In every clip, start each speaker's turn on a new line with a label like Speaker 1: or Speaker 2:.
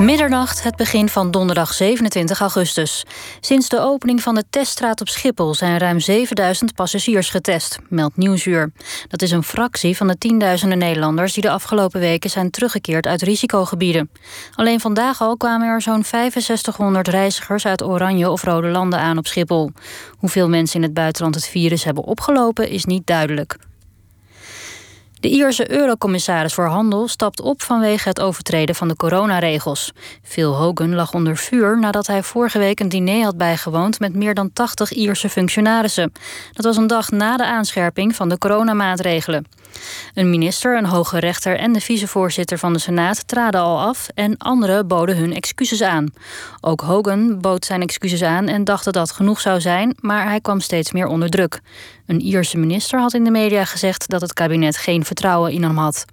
Speaker 1: Middernacht, het begin van donderdag 27 augustus. Sinds de opening van de teststraat op Schiphol zijn ruim 7000 passagiers getest, meldt Nieuwsuur. Dat is een fractie van de tienduizenden Nederlanders die de afgelopen weken zijn teruggekeerd uit risicogebieden. Alleen vandaag al kwamen er zo'n 6500 reizigers uit oranje of rode landen aan op Schiphol. Hoeveel mensen in het buitenland het virus hebben opgelopen is niet duidelijk. De Ierse eurocommissaris voor Handel stapt op vanwege het overtreden van de coronaregels. Phil Hogan lag onder vuur nadat hij vorige week een diner had bijgewoond met meer dan 80 Ierse functionarissen. Dat was een dag na de aanscherping van de coronamaatregelen. Een minister, een hoge rechter en de vicevoorzitter van de Senaat traden al af en anderen boden hun excuses aan. Ook Hogan bood zijn excuses aan en dacht dat dat genoeg zou zijn, maar hij kwam steeds meer onder druk. Een Ierse minister had in de media gezegd dat het kabinet geen vertrouwen in hem had.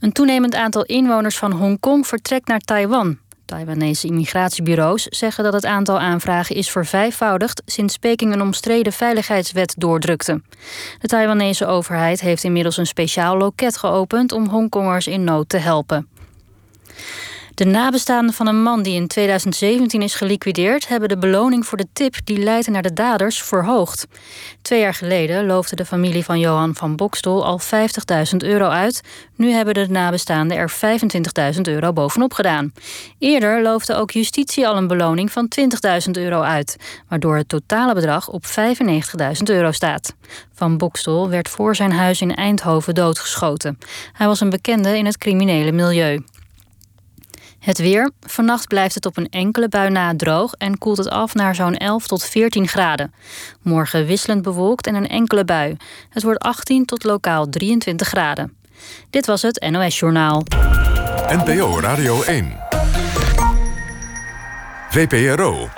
Speaker 1: Een toenemend aantal inwoners van Hongkong vertrekt naar Taiwan. Taiwanese immigratiebureaus zeggen dat het aantal aanvragen is vervijfvoudigd sinds Peking een omstreden veiligheidswet doordrukte. De Taiwanese overheid heeft inmiddels een speciaal loket geopend om Hongkongers in nood te helpen. De nabestaanden van een man die in 2017 is geliquideerd, hebben de beloning voor de tip die leidde naar de daders verhoogd. Twee jaar geleden loofde de familie van Johan van Bokstol al 50.000 euro uit. Nu hebben de nabestaanden er 25.000 euro bovenop gedaan. Eerder loofde ook justitie al een beloning van 20.000 euro uit, waardoor het totale bedrag op 95.000 euro staat. Van Bokstol werd voor zijn huis in Eindhoven doodgeschoten. Hij was een bekende in het criminele milieu. Het weer. Vannacht blijft het op een enkele bui na droog en koelt het af naar zo'n 11 tot 14 graden. Morgen wisselend bewolkt en een enkele bui. Het wordt 18 tot lokaal 23 graden. Dit was het NOS Journaal.
Speaker 2: NPO Radio 1. VPRO.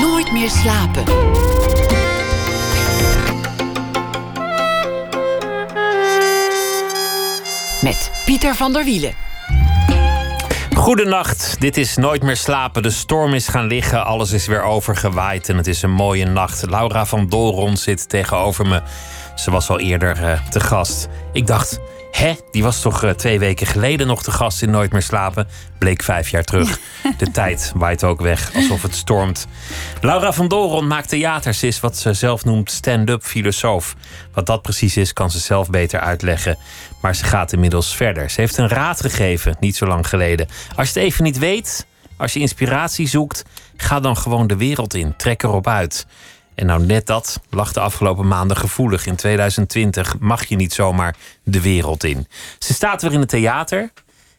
Speaker 3: Nooit meer slapen. Met Pieter van der Wielen.
Speaker 4: Goedenacht, dit is Nooit meer slapen. De storm is gaan liggen, alles is weer overgewaaid en het is een mooie nacht. Laura van Dolron zit tegenover me. Ze was al eerder uh, te gast. Ik dacht, hè, die was toch uh, twee weken geleden nog te gast in Nooit meer slapen? Bleek vijf jaar terug. De tijd waait ook weg, alsof het stormt. Laura van Dolron maakt theater. Ze is wat ze zelf noemt stand-up filosoof. Wat dat precies is, kan ze zelf beter uitleggen. Maar ze gaat inmiddels verder. Ze heeft een raad gegeven, niet zo lang geleden. Als je het even niet weet, als je inspiratie zoekt, ga dan gewoon de wereld in. Trek erop uit. En nou, net dat lag de afgelopen maanden gevoelig. In 2020 mag je niet zomaar de wereld in. Ze staat weer in het theater.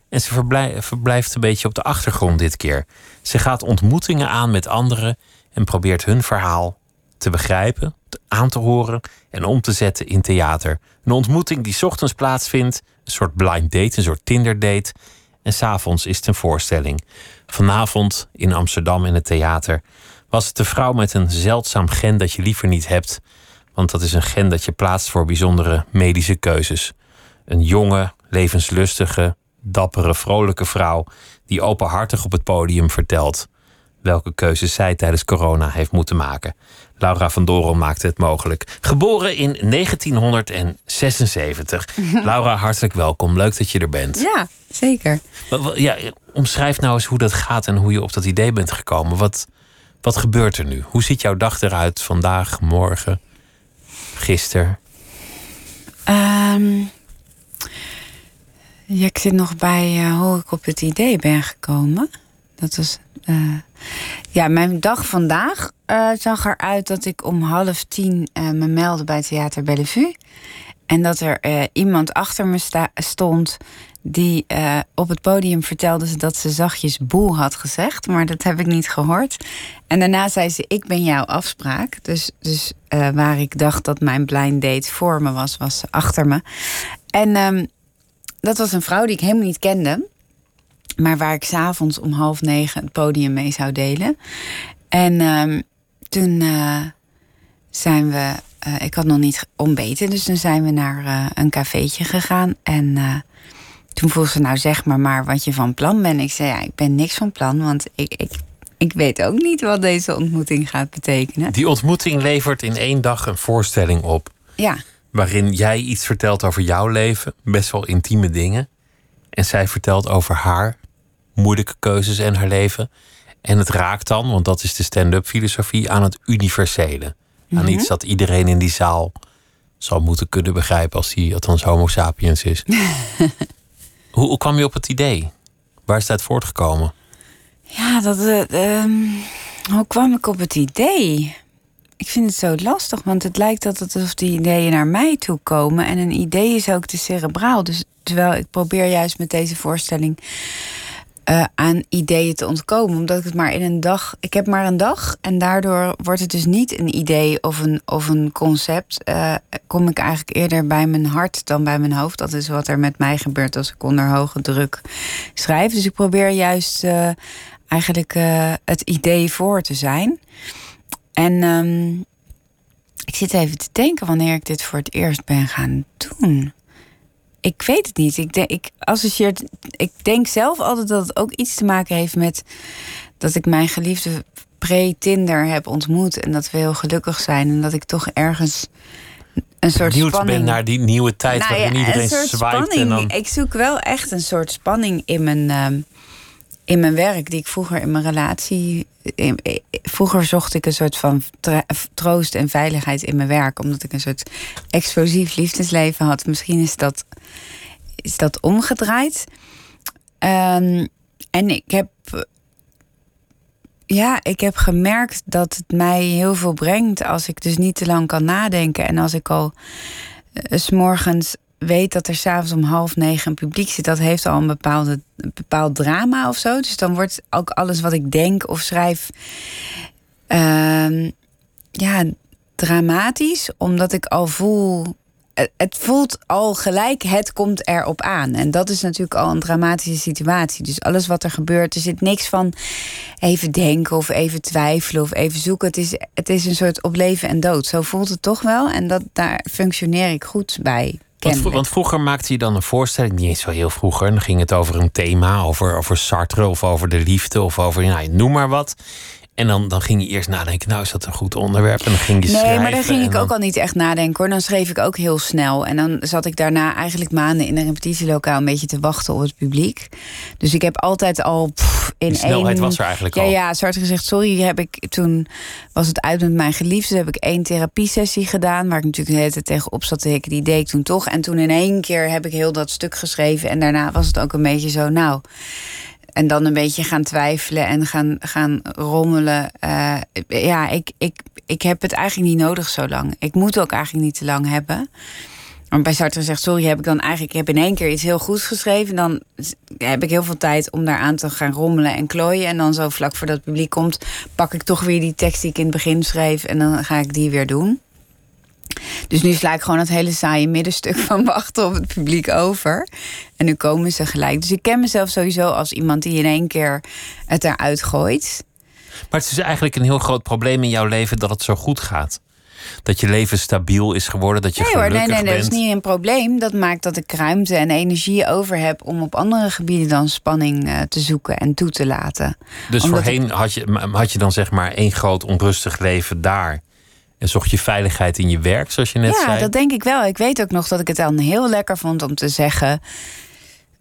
Speaker 4: En ze verblijft een beetje op de achtergrond dit keer. Ze gaat ontmoetingen aan met anderen en probeert hun verhaal te begrijpen, aan te horen en om te zetten in theater. Een ontmoeting die ochtends plaatsvindt, een soort blind date, een soort Tinder date. En s'avonds is het een voorstelling. Vanavond in Amsterdam in het theater was het de vrouw met een zeldzaam gen dat je liever niet hebt. Want dat is een gen dat je plaatst voor bijzondere medische keuzes. Een jonge, levenslustige, dappere, vrolijke vrouw die openhartig op het podium vertelt welke keuzes zij tijdens corona heeft moeten maken. Laura van Doren maakte het mogelijk. Geboren in 1976. Laura, hartelijk welkom. Leuk dat je er bent.
Speaker 5: Ja, zeker.
Speaker 4: Ja, omschrijf nou eens hoe dat gaat en hoe je op dat idee bent gekomen. Wat, wat gebeurt er nu? Hoe ziet jouw dag eruit vandaag, morgen, gisteren?
Speaker 5: Um, ik zit nog bij uh, hoe ik op het idee ben gekomen. Dat was. Uh, ja, mijn dag vandaag uh, zag eruit dat ik om half tien me meldde bij Theater Bellevue. En dat er iemand achter me stond die op het podium vertelde dat ze zachtjes boel had gezegd. Maar dat heb ik niet gehoord. En daarna zei ze: Ik ben jouw afspraak. Dus, dus waar ik dacht dat mijn blind date voor me was, was achter me. En um, dat was een vrouw die ik helemaal niet kende. Maar waar ik s'avonds om half negen het podium mee zou delen. En uh, toen uh, zijn we. Ik had nog niet ontbeten, dus toen zijn we naar een cafeetje gegaan. En toen vroeg ze: Nou, zeg maar maar wat je van plan bent. Ik zei: Ja, ik ben niks van plan, want ik, ik, ik weet ook niet wat deze ontmoeting gaat betekenen.
Speaker 4: Die ontmoeting levert in één dag een voorstelling op.
Speaker 5: Ja
Speaker 4: waarin jij iets vertelt over jouw leven, best wel intieme dingen. En zij vertelt over haar moeilijke keuzes en haar leven. En het raakt dan, want dat is de stand-up filosofie, aan het universele. Aan
Speaker 5: Mhm.
Speaker 4: iets dat iedereen in die zaal zal moeten kunnen begrijpen als hij althans homo sapiens is. hoe, kwam je op het idee? Waar is uit voortgekomen?
Speaker 5: Ja, dat. eh, ehm, hoe kwam ik op het idee? Ik vind het zo lastig, want het lijkt dat het alsof die ideeën naar mij toe komen. En een idee is ook te cerebraal. Dus terwijl ik probeer juist met deze voorstelling eh, aan ideeën te ontkomen. Omdat ik het maar in een dag. Ik heb maar een dag. En daardoor wordt het dus niet een idee of een, of een concept. Eh, kom ik eigenlijk eerder bij mijn hart dan bij mijn hoofd. Dat is wat er met mij gebeurt als ik onder hoge druk schrijf. Dus ik probeer juist eh, eigenlijk het idee voor te zijn. En ehm, ik zit even te denken wanneer ik dit voor het eerst ben gaan doen. Ik weet het niet. Ik, denk, ik associeer. Ik denk zelf altijd dat het ook iets te maken heeft met dat ik mijn geliefde pre-Tinder heb ontmoet en dat we heel gelukkig zijn en dat ik toch ergens een soort
Speaker 4: Benieuwd
Speaker 5: spanning.
Speaker 4: ben naar die nieuwe tijd
Speaker 5: Nou
Speaker 4: waarin
Speaker 5: ja,
Speaker 4: iedereen zwaait. En dan...
Speaker 5: Ik zoek wel echt een soort spanning in mijn, ehm, in mijn werk, die ik vroeger in mijn relatie. eh, vroeger zocht ik een soort van troost en veiligheid in mijn werk, omdat ik een soort explosief liefdesleven had. Misschien is dat, is dat omgedraaid. Ehm, en ik heb. Ja, ik heb gemerkt dat het mij heel veel brengt als ik dus niet te lang kan nadenken. En als ik al eh, s morgens weet dat er s'avonds om half negen een publiek zit, dat heeft al een, bepaalde, bepaald drama of zo. Dus dan wordt ook alles wat ik denk of schrijf, ehm, ja, dramatisch, omdat ik al voel. het- Het voelt al gelijk, het komt erop aan. En dat is natuurlijk al een dramatische situatie. Dus alles wat er gebeurt, er zit niks van even denken of even twijfelen of even zoeken. Het is, het is een soort op leven en dood. Zo voelt het toch wel. En dat, daar functioneer ik goed bij.
Speaker 4: Want, vroeger maakte je dan een voorstelling, niet eens zo heel vroeger. Dan ging het over een thema, over, over Sartre of over de liefde of over, nou, noem maar wat. En dan, dan ging je eerst nadenken, nou is dat een goed onderwerp? En dan ging je
Speaker 5: Nee,
Speaker 4: schrijven.
Speaker 5: maar daar ging ik
Speaker 4: dan-
Speaker 5: ook al niet echt nadenken hoor. Dan schreef ik ook heel snel. En dan zat ik daarna eigenlijk maanden in een repetitielokaal een beetje te wachten op het publiek. Dus ik heb altijd al pff, in
Speaker 4: Die snelheid
Speaker 5: één...
Speaker 4: was er eigenlijk
Speaker 5: ja,
Speaker 4: al.
Speaker 5: Ja, zwart gezegd, sorry, heb ik toen was het uit met mijn geliefde. Heb ik één therapiesessie gedaan, waar ik natuurlijk de hele tijd tegenop zat te hikken. Die deed ik toen toch. En toen in één keer heb ik heel dat stuk geschreven. En daarna was het ook een beetje zo, nou. En dan een beetje gaan twijfelen en gaan, gaan rommelen. Eh, ja, ik, ik, ik heb het eigenlijk niet nodig zo lang. Ik moet ook eigenlijk niet te lang hebben. Maar bij Sartre zegt, sorry, heb ik dan eigenlijk... Ik heb in één keer iets heel goeds geschreven. Dan heb ik heel veel tijd om daaraan te gaan rommelen en klooien. En dan zo vlak voordat het publiek komt... pak ik toch weer die tekst die ik in het begin schreef... en dan ga ik die weer doen. Dus nu sla ik gewoon het hele saaie middenstuk van wachten op het publiek over. En nu komen ze gelijk. Dus ik ken mezelf sowieso als iemand die in één keer het eruit gooit.
Speaker 4: Maar het is eigenlijk een heel groot probleem in jouw leven dat het zo goed gaat. Dat je leven stabiel is geworden, dat je
Speaker 5: Nee hoor,
Speaker 4: gelukkig
Speaker 5: nee, nee, dat
Speaker 4: bent.
Speaker 5: is niet een probleem. Dat maakt dat ik ruimte en energie over heb om op andere gebieden dan spanning eh, te zoeken en toe te laten.
Speaker 4: Dus
Speaker 5: Omdat
Speaker 4: voorheen had, je, had je dan zeg maar één groot onrustig leven daar. En zocht je veiligheid in je werk, zoals je net
Speaker 5: ja,
Speaker 4: zei.
Speaker 5: dat denk ik wel. Ik weet ook nog dat ik het dan heel lekker vond om te zeggen.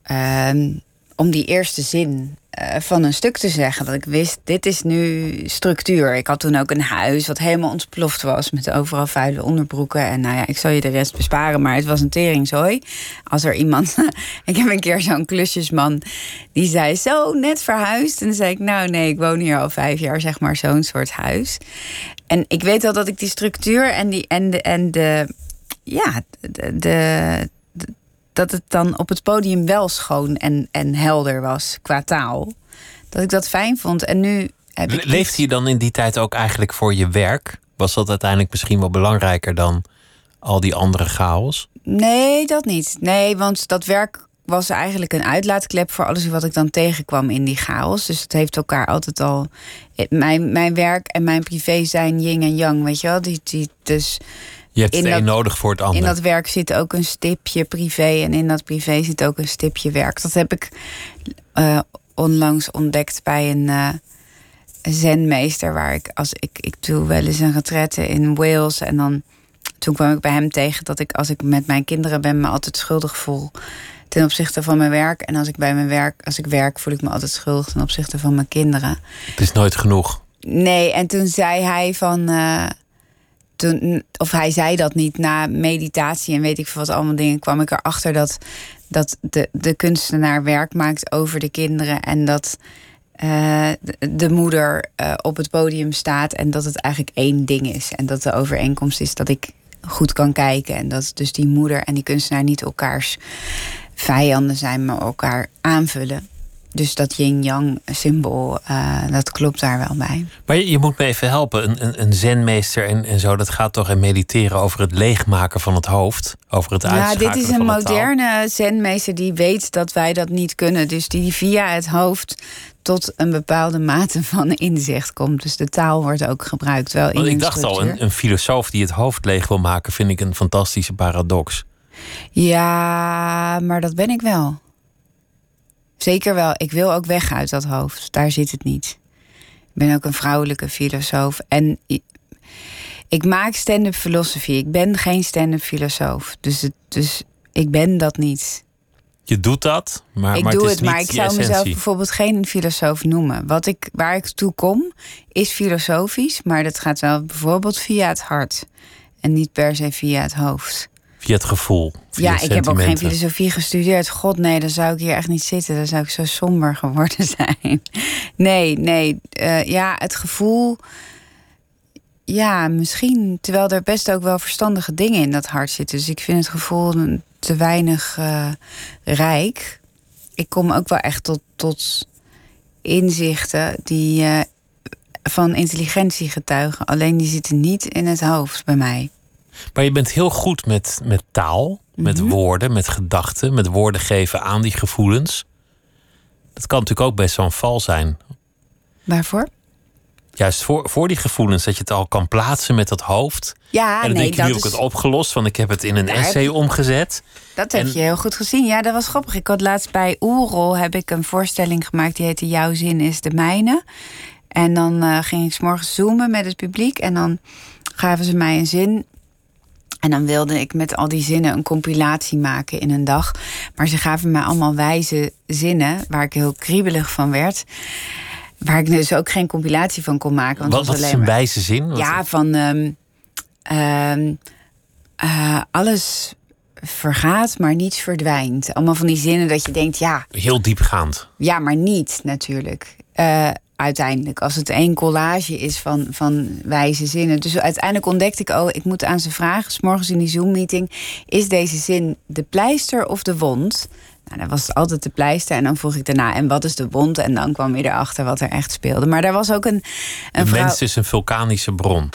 Speaker 5: ehm, om die eerste zin eh, van een stuk te zeggen. Dat ik wist, dit is nu structuur. Ik had toen ook een huis wat helemaal ontploft was. Met overal vuile onderbroeken. En nou ja, ik zal je de rest besparen. Maar het was een teringzooi. Als er iemand... ik heb een keer zo'n klusjesman. Die zei, zo, net verhuisd. En dan zei ik, nou nee, ik woon hier al vijf jaar. Zeg maar zo'n soort huis. En ik weet wel dat ik die structuur en, die, en, de, en de... Ja, de, de, de- dat het dan op het podium wel schoon en, en helder was qua taal. Dat ik dat fijn vond. En nu heb ik.
Speaker 4: Je dan in die tijd ook eigenlijk voor je werk? Was dat uiteindelijk misschien wel belangrijker dan al die andere chaos?
Speaker 5: Nee, dat niet. Nee, want dat werk was eigenlijk een uitlaatklep voor alles wat ik dan tegenkwam in die chaos. Dus het heeft elkaar altijd al. Mijn, mijn werk en mijn privé zijn yin en yang, weet je wel? Die, die, dus
Speaker 4: Je hebt het een
Speaker 5: dat-
Speaker 4: nodig voor het ander.
Speaker 5: In dat werk zit ook een stipje privé en in dat privé zit ook een stipje werk. Dat heb ik eh, onlangs ontdekt bij een eh, zenmeester waar ik als ik ik doe wel eens een retraite in Wales en dan toen kwam ik bij hem tegen dat ik als ik met mijn kinderen ben me altijd schuldig voel ten opzichte van mijn werk. En als ik bij mijn werk, als ik werk, voel ik me altijd schuldig ten opzichte van mijn kinderen.
Speaker 4: Het is nooit genoeg.
Speaker 5: Nee, en toen zei hij van. eh, toen, of hij zei dat niet na meditatie en weet ik veel wat allemaal dingen, kwam ik erachter dat, dat de, de kunstenaar werk maakt over de kinderen en dat eh, de, de moeder eh, op het podium staat en dat het eigenlijk één ding is. En dat de overeenkomst is dat ik goed kan kijken en dat dus die moeder en die kunstenaar niet elkaars vijanden zijn, maar elkaar aanvullen. Dus dat yin-yang symbool, eh, dat klopt daar wel bij.
Speaker 4: Maar je, je moet me even helpen. Een, een, een zenmeester en, en zo, dat gaat toch in mediteren over het leegmaken van het hoofd. Over het
Speaker 5: Ja,
Speaker 4: uitschakelen
Speaker 5: dit is een moderne zenmeester die weet dat wij dat niet kunnen. Dus die via het hoofd tot een bepaalde mate van inzicht komt. Dus de taal wordt ook gebruikt wel in
Speaker 4: Want ik dacht al, een, een filosoof die het hoofd leeg wil maken, vind ik een fantastische paradox.
Speaker 5: Ja, maar dat ben ik wel. Zeker wel. Ik wil ook weg uit dat hoofd. Daar zit het niet. Ik ben ook een vrouwelijke filosoof. En ik maak stand-up filosofie. Ik ben geen stand-up filosoof. Dus, het, dus ik ben dat niet.
Speaker 4: Je doet dat, maar,
Speaker 5: ik
Speaker 4: maar
Speaker 5: doe
Speaker 4: het
Speaker 5: het,
Speaker 4: is
Speaker 5: maar
Speaker 4: niet
Speaker 5: ik zou mezelf bijvoorbeeld geen filosoof noemen. Wat ik, waar ik toe kom, is filosofisch. Maar dat gaat wel bijvoorbeeld via het hart. En niet per se via het hoofd.
Speaker 4: Via het gevoel. Via
Speaker 5: Ja, ik heb ook geen filosofie gestudeerd. God, nee, dan zou ik hier echt niet zitten. Dan zou ik zo somber geworden zijn. Nee, nee. eh, ja, het gevoel. Ja, misschien. Terwijl er best ook wel verstandige dingen in dat hart zitten. Dus ik vind het gevoel te weinig eh, rijk. Ik kom ook wel echt tot, tot inzichten die eh, van intelligentie getuigen. Alleen die zitten niet in het hoofd bij mij.
Speaker 4: Maar je bent heel goed met, met taal, met
Speaker 5: Mhm.
Speaker 4: woorden, met gedachten, met woorden geven aan die gevoelens. Dat kan natuurlijk ook best zo'n val zijn.
Speaker 5: Waarvoor?
Speaker 4: Juist voor, voor die gevoelens, dat je het al kan plaatsen met dat hoofd.
Speaker 5: Ja,
Speaker 4: en dan
Speaker 5: nee,
Speaker 4: denk je,
Speaker 5: dat
Speaker 4: nu heb ik het opgelost, want ik heb het in een essay
Speaker 5: je-
Speaker 4: omgezet.
Speaker 5: Dat heb je heel goed gezien. Ja, dat was grappig. Ik had laatst bij Oerol heb ik een voorstelling gemaakt die heette Jouw zin is de mijne. En dan eh, ging ik 's morgens zoomen met het publiek en dan gaven ze mij een zin. En dan wilde ik met al die zinnen een compilatie maken in een dag. Maar ze gaven mij allemaal wijze zinnen waar ik heel kriebelig van werd. Waar ik dus ook geen compilatie van kon maken. Want
Speaker 4: Wat,
Speaker 5: was
Speaker 4: is
Speaker 5: alleen
Speaker 4: een
Speaker 5: maar-
Speaker 4: wijze zin? Wat-
Speaker 5: ja, van ehm, ehm, eh, alles vergaat, maar niets verdwijnt. Allemaal van die zinnen dat je denkt, ja,
Speaker 4: Heel diepgaand.
Speaker 5: ja maar niet natuurlijk. Eh, uiteindelijk, als het één collage is van, van wijze zinnen. Dus uiteindelijk ontdekte ik, oh, ik moet aan ze vragen, 's morgens in die Zoom-meeting, is deze zin de pleister of de wond? Nou, dan was altijd de pleister. En dan vroeg ik daarna, en wat is de wond? En dan kwam je erachter wat er echt speelde. Maar daar was ook een, een
Speaker 4: De
Speaker 5: vrouw...
Speaker 4: mens is een vulkanische bron.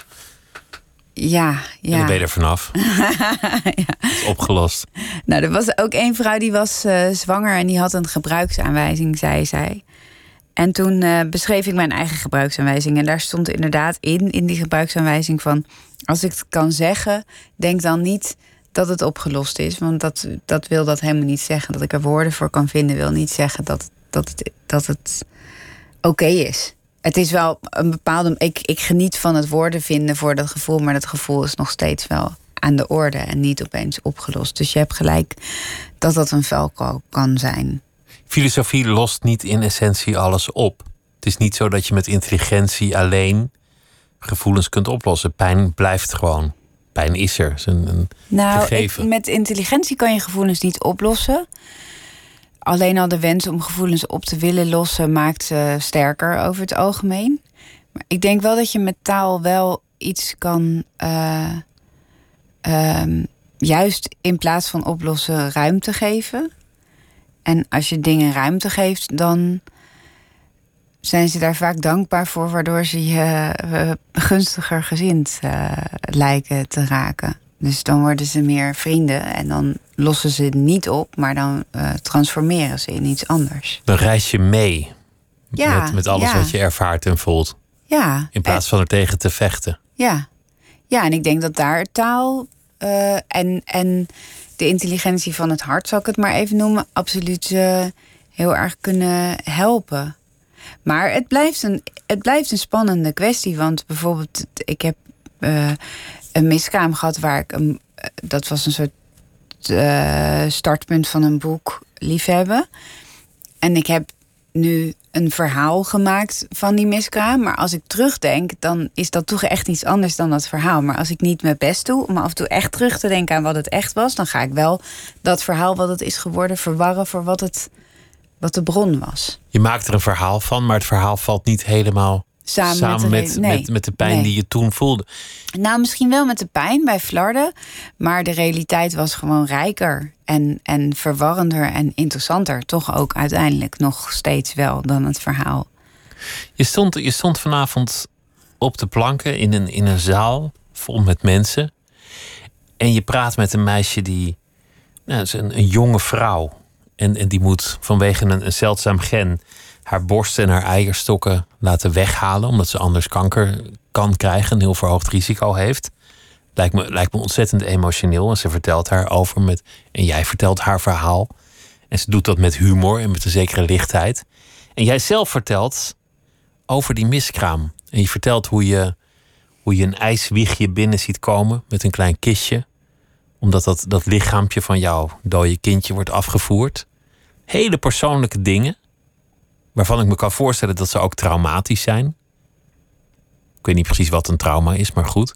Speaker 5: Ja,
Speaker 4: En
Speaker 5: ja.
Speaker 4: dan ben je er vanaf. Het is opgelost.
Speaker 5: Nou, er was ook één vrouw die was eh, zwanger en die had een gebruiksaanwijzing, zei zij. En toen eh, beschreef ik mijn eigen gebruiksaanwijzing. En daar stond inderdaad in, in die gebruiksaanwijzing van... als ik het kan zeggen, denk dan niet dat het opgelost is. Want dat, dat wil dat helemaal niet zeggen. Dat ik er woorden voor kan vinden, wil niet zeggen dat, dat het, dat het oké is. Het is wel een bepaalde... Ik, ik geniet van het woorden vinden voor dat gevoel... maar dat gevoel is nog steeds wel aan de orde en niet opeens opgelost. Dus je hebt gelijk dat dat een velko kan zijn.
Speaker 4: Filosofie lost niet in essentie alles op. Het is niet zo dat je met intelligentie alleen gevoelens kunt oplossen. Pijn blijft gewoon. Pijn is er. Is een, een
Speaker 5: Nou, ik- met intelligentie kan je gevoelens niet oplossen. Alleen al de wens om gevoelens op te willen lossen maakt ze sterker over het algemeen. Maar ik denk wel dat je met taal wel iets kan. eh, ehm, juist in plaats van oplossen, ruimte geven. En als je dingen ruimte geeft, dan zijn ze daar vaak dankbaar voor, waardoor ze je eh, gunstiger gezind eh, lijken te raken. Dus dan worden ze meer vrienden en dan lossen ze het niet op, maar dan eh, transformeren ze in iets anders.
Speaker 4: Dan reis je mee
Speaker 5: Ja,
Speaker 4: met, met alles
Speaker 5: ja.
Speaker 4: wat je ervaart en voelt.
Speaker 5: Ja,
Speaker 4: In plaats van er tegen te vechten.
Speaker 5: Ja, ja en ik denk dat daar taal en, en de intelligentie van het hart, zal ik het maar even noemen, absoluut eh, heel erg kunnen helpen. Maar het blijft een, het blijft een spannende kwestie. Want bijvoorbeeld, ik heb eh, een miskraam gehad waar ik een. eh, Dat was een soort startpunt van een boek liefhebben. En ik heb nu een verhaal gemaakt van die miskraam. Maar als ik terugdenk, dan is dat toch echt iets anders dan dat verhaal. Maar als ik niet mijn best doe om af en toe echt terug te denken aan wat het echt was, dan ga ik wel dat verhaal wat het is geworden verwarren voor wat, het, wat de bron was.
Speaker 4: Je maakt er een verhaal van, maar het verhaal valt niet helemaal samen, met, met, met, de pijn die je toen voelde.
Speaker 5: Nou, misschien wel met de pijn bij Flarden. Maar de realiteit was gewoon rijker en, en verwarrender en interessanter. Toch ook uiteindelijk nog steeds wel dan het verhaal.
Speaker 4: Je stond, je stond vanavond op de planken in een, in een zaal vol met mensen. En je praat met een meisje die. Nou, is een, een jonge vrouw. En, en die moet vanwege een, een zeldzaam gen haar borst en haar eierstokken laten weghalen, omdat ze anders kanker kan krijgen, een heel verhoogd risico heeft. Lijkt me, lijkt me ontzettend emotioneel. En ze vertelt haar over met. En jij vertelt haar verhaal. En ze doet dat met humor en met een zekere lichtheid. En jij zelf vertelt over die miskraam. En je vertelt hoe je, hoe je een ijswiegje binnen ziet komen met een klein kistje. Omdat dat, dat lichaampje van jouw dode kindje wordt afgevoerd. Hele persoonlijke dingen waarvan ik me kan voorstellen dat ze ook traumatisch zijn. Ik weet niet precies wat een trauma is, maar goed.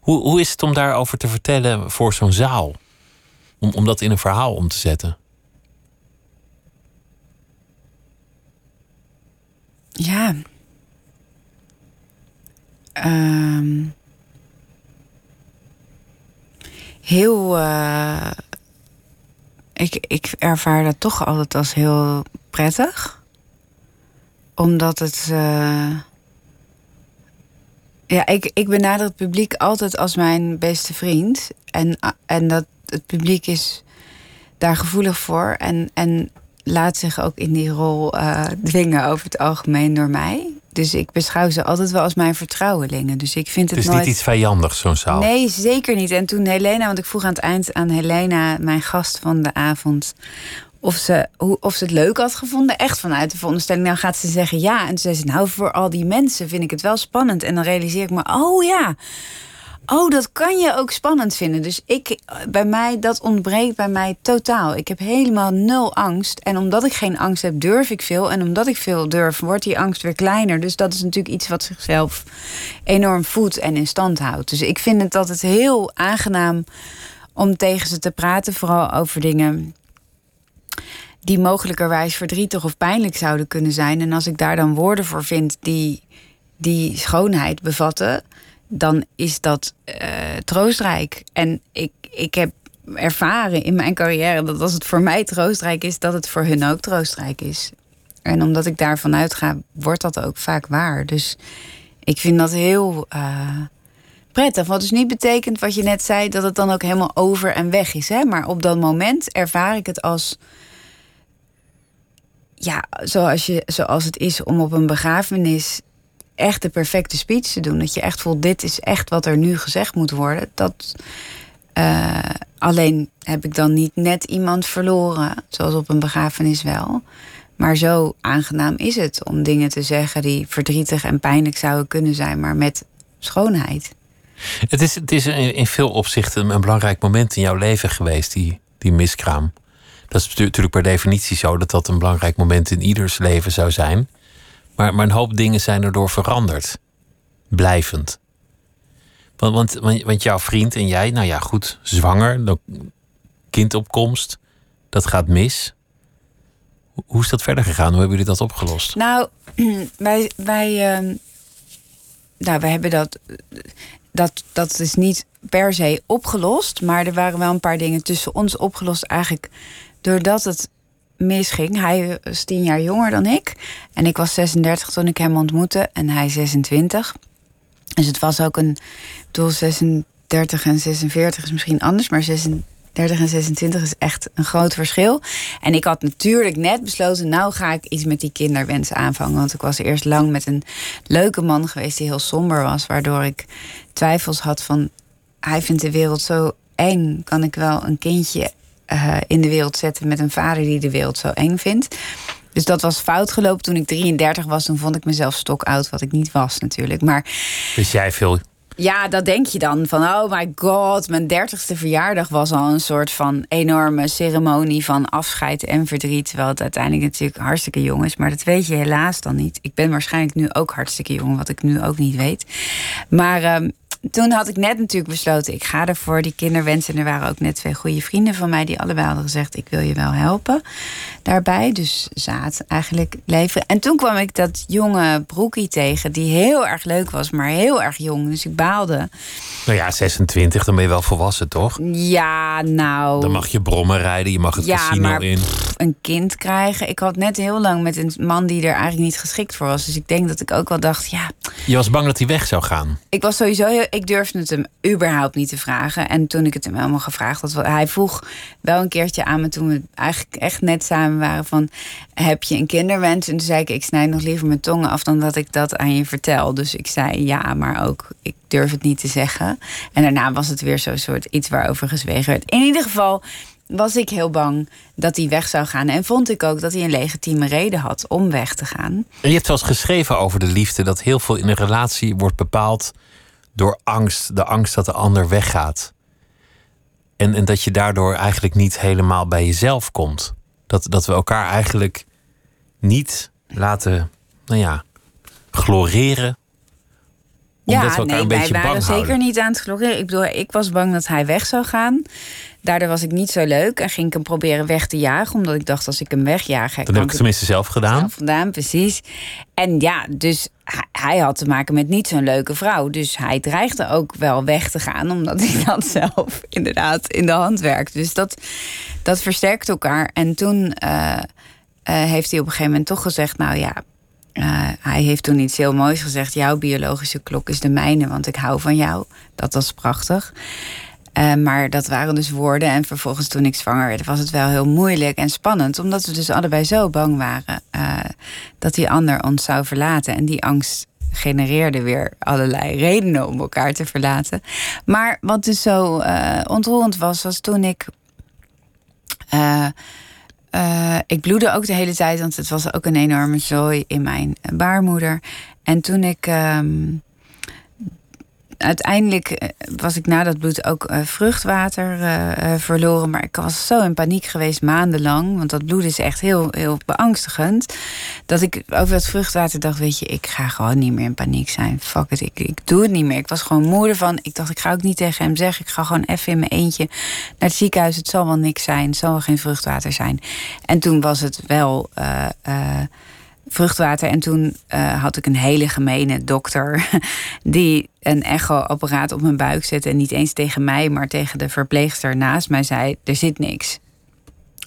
Speaker 4: Hoe, hoe is het om daarover te vertellen voor zo'n zaal? Om, om dat in een verhaal om te zetten?
Speaker 5: Ja. Ehm. heel. Uh, ik, ik ervaar dat toch altijd als heel prettig omdat het. Uh... Ja, ik, ik benader het publiek altijd als mijn beste vriend. En, en dat het publiek is daar gevoelig voor. En, en laat zich ook in die rol uh, dwingen over het algemeen door mij. Dus ik beschouw ze altijd wel als mijn vertrouwelingen. Dus ik vind het,
Speaker 4: het
Speaker 5: is
Speaker 4: niet iets vijandigs, zo'n zaal?
Speaker 5: Nee, zeker niet. En toen Helena, want ik vroeg aan het eind aan Helena, mijn gast van de avond of ze, hoe, of ze het leuk had gevonden. Echt vanuit de veronderstelling. Nou gaat ze zeggen ja. En toen zei ze, nou voor al die mensen vind ik het wel spannend. En dan realiseer ik me, oh ja. Oh, dat kan je ook spannend vinden. Dus ik, bij mij, dat ontbreekt bij mij totaal. Ik heb helemaal nul angst. En omdat ik geen angst heb, durf ik veel. En omdat ik veel durf, wordt die angst weer kleiner. Dus dat is natuurlijk iets wat zichzelf enorm voedt en in stand houdt. Dus ik vind het altijd heel aangenaam om tegen ze te praten. Vooral over dingen die mogelijkerwijs verdrietig of pijnlijk zouden kunnen zijn. En als ik daar dan woorden voor vind die die schoonheid bevatten, dan is dat uh, troostrijk. En ik, ik heb ervaren in mijn carrière dat als het voor mij troostrijk is, dat het voor hun ook troostrijk is. En omdat ik daarvan uitga, wordt dat ook vaak waar. Dus ik vind dat heel uh, prettig. Wat dus niet betekent wat je net zei, dat het dan ook helemaal over en weg is. Hè? Maar op dat moment ervaar ik het als ja, zoals, je, zoals het is om op een begrafenis echt de perfecte speech te doen. Dat je echt voelt, dit is echt wat er nu gezegd moet worden. Dat, uh, alleen heb ik dan niet net iemand verloren, zoals op een begrafenis wel. Maar zo aangenaam is het om dingen te zeggen die verdrietig en pijnlijk zouden kunnen zijn, maar met schoonheid.
Speaker 4: Het is, het is in veel opzichten een belangrijk moment in jouw leven geweest, die, die miskraam. Dat is natuurlijk per definitie zo dat dat een belangrijk moment in ieders leven zou zijn. Maar, maar een hoop dingen zijn erdoor veranderd. Blijvend. Want, want, want jouw vriend en jij, nou ja, goed, zwanger, kindopkomst, dat gaat mis. Hoe is dat verder gegaan? Hoe hebben jullie dat opgelost?
Speaker 5: Nou, wij, wij, uh, nou, wij hebben dat. Dat, dat is niet per se opgelost. Maar er waren wel een paar dingen tussen ons opgelost. Eigenlijk doordat het misging. Hij was tien jaar jonger dan ik. En ik was 36 toen ik hem ontmoette. En hij 26. Dus het was ook een... Ik bedoel, 36 en 46 is misschien anders. Maar 36 en 26 is echt een groot verschil. En ik had natuurlijk net besloten... nou ga ik iets met die kinderwensen aanvangen. Want ik was eerst lang met een leuke man geweest... die heel somber was. Waardoor ik twijfels had van... hij vindt de wereld zo eng. Kan ik wel een kindje uh, in de wereld zetten met een vader die de wereld zo eng vindt. Dus dat was fout gelopen toen ik 33 was. Toen vond ik mezelf stokoud, wat ik niet was natuurlijk. Maar,
Speaker 4: dus jij veel
Speaker 5: Ja, dat denk je dan. Van, oh my god, mijn dertigste verjaardag was al een soort van enorme ceremonie van afscheid en verdriet. Terwijl het uiteindelijk natuurlijk hartstikke jong is. Maar dat weet je helaas dan niet. Ik ben waarschijnlijk nu ook hartstikke jong, wat ik nu ook niet weet. Maar ehm, toen had ik net natuurlijk besloten, ik ga ervoor. Die kinderwensen. En er waren ook net twee goede vrienden van mij die allebei hadden gezegd: ik wil je wel helpen daarbij. Dus zaad eigenlijk leveren. En toen kwam ik dat jonge broekie tegen, die heel erg leuk was, maar heel erg jong. Dus ik baalde.
Speaker 4: Nou ja, 26, dan ben je wel volwassen, toch?
Speaker 5: Ja, nou.
Speaker 4: Dan mag je brommen rijden, je mag het
Speaker 5: Ja,
Speaker 4: casino
Speaker 5: maar
Speaker 4: in.
Speaker 5: een kind krijgen. Ik had net heel lang met een man die er eigenlijk niet geschikt voor was. Dus ik denk dat ik ook wel dacht, ja,
Speaker 4: Je was bang dat hij weg zou gaan.
Speaker 5: ik was sowieso heel, ik durfde het hem überhaupt niet te vragen. En toen ik het hem helemaal gevraagd had, hij vroeg wel een keertje aan me toen we eigenlijk echt net samen waren van, heb je een kinderwens? En toen zei ik, ik snijd nog liever mijn tong af dan dat ik dat aan je vertel. Dus ik zei ja, maar ook ik durf het niet te zeggen. En daarna was het weer zo'n soort iets waarover gezwegen werd. In ieder geval was ik heel bang dat hij weg zou gaan. En vond ik ook dat hij een legitieme reden had om weg te gaan.
Speaker 4: Je hebt eens geschreven over de liefde dat heel veel in een relatie wordt bepaald door angst. De angst dat de ander weggaat. En, en dat je daardoor eigenlijk niet helemaal bij jezelf komt. Dat, dat we elkaar eigenlijk niet laten, nou ja, gloreren. Omdat we elkaar
Speaker 5: nee,
Speaker 4: een
Speaker 5: wij
Speaker 4: beetje
Speaker 5: waren
Speaker 4: bang
Speaker 5: zeker niet aan het gloreren. Ik bedoel, ik was bang dat hij weg zou gaan. Daardoor was ik niet zo leuk en ging ik hem proberen weg te jagen. Omdat ik dacht, als ik hem wegjaag...
Speaker 4: Dat heb ik tenminste zelf gedaan.
Speaker 5: zelf vandaan, precies. En ja, dus hij, hij had te maken met niet zo'n leuke vrouw. Dus hij dreigde ook wel weg te gaan, omdat hij dat zelf inderdaad in de hand werkt. Dus dat, dat versterkt elkaar. En toen eh, eh, heeft hij op een gegeven moment toch gezegd: Nou ja. eh, hij heeft toen iets heel moois gezegd. Jouw biologische klok is de mijne, want ik hou van jou. Dat was prachtig. Eh, maar dat waren dus woorden. En vervolgens toen ik zwanger werd, was het wel heel moeilijk en spannend. Omdat we dus allebei zo bang waren eh, dat die ander ons zou verlaten. En die angst genereerde weer allerlei redenen om elkaar te verlaten. Maar wat dus zo eh, ontroerend was, was toen ik. ik bloedde ook de hele tijd, want het was ook een enorme zooi in mijn baarmoeder. En toen ik. ehm, uiteindelijk eh, was ik na dat bloed ook eh, vruchtwater eh, verloren. Maar ik was zo in paniek geweest maandenlang. Want dat bloed is echt heel, heel beangstigend. Dat ik over dat vruchtwater dacht: Weet je, ik ga gewoon niet meer in paniek zijn. Fuck it, ik, ik doe het niet meer. Ik was gewoon moe ervan. Ik dacht: Ik ga ook niet tegen hem zeggen. Ik ga gewoon even in mijn eentje naar het ziekenhuis. Het zal wel niks zijn. Het zal wel geen vruchtwater zijn. En toen was het wel. Vruchtwater. En toen eh, had ik een hele gemene dokter die een echo-apparaat op mijn buik zette. En niet eens tegen mij, maar tegen de verpleegster naast mij zei: Er zit niks.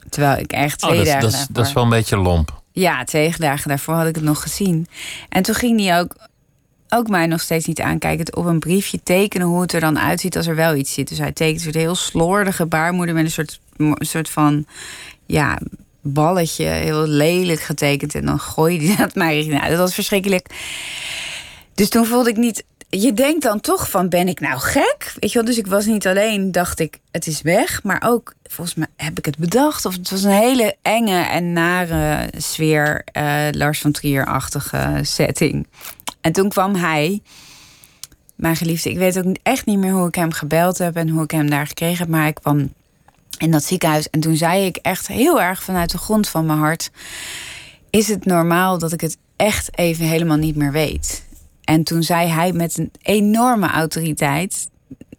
Speaker 5: Terwijl ik echt
Speaker 4: Oh,
Speaker 5: twee
Speaker 4: dat, is-
Speaker 5: dagen.
Speaker 4: dat, is- dat is
Speaker 5: daarvoor-
Speaker 4: wel een beetje lomp.
Speaker 5: Ja, twee dagen daarvoor had ik het nog gezien. En toen ging hij ook, ook mij nog steeds niet aankijken. Het op een briefje tekenen hoe het er dan uitziet als er wel iets zit. Dus hij tekent een heel slordige baarmoeder met een soort, een soort van ja, balletje. Heel lelijk getekend. En dan gooide hij dat mij. Nou, dat was verschrikkelijk. Dus toen voelde ik niet. Je denkt dan toch van, ben ik nou gek? Weet je wel, dus ik was niet alleen, dacht ik, het is weg. Maar ook, volgens mij heb ik het bedacht. Of het was een hele enge en nare sfeer. eh, Lars van Trier-achtige setting. En toen kwam hij, mijn geliefde. Ik weet ook echt niet meer hoe ik hem gebeld heb en hoe ik hem daar gekregen heb. Maar hij kwam in dat ziekenhuis. En toen zei ik echt heel erg vanuit de grond van mijn hart: Is het normaal dat ik het echt even helemaal niet meer weet? En toen zei hij met een enorme autoriteit,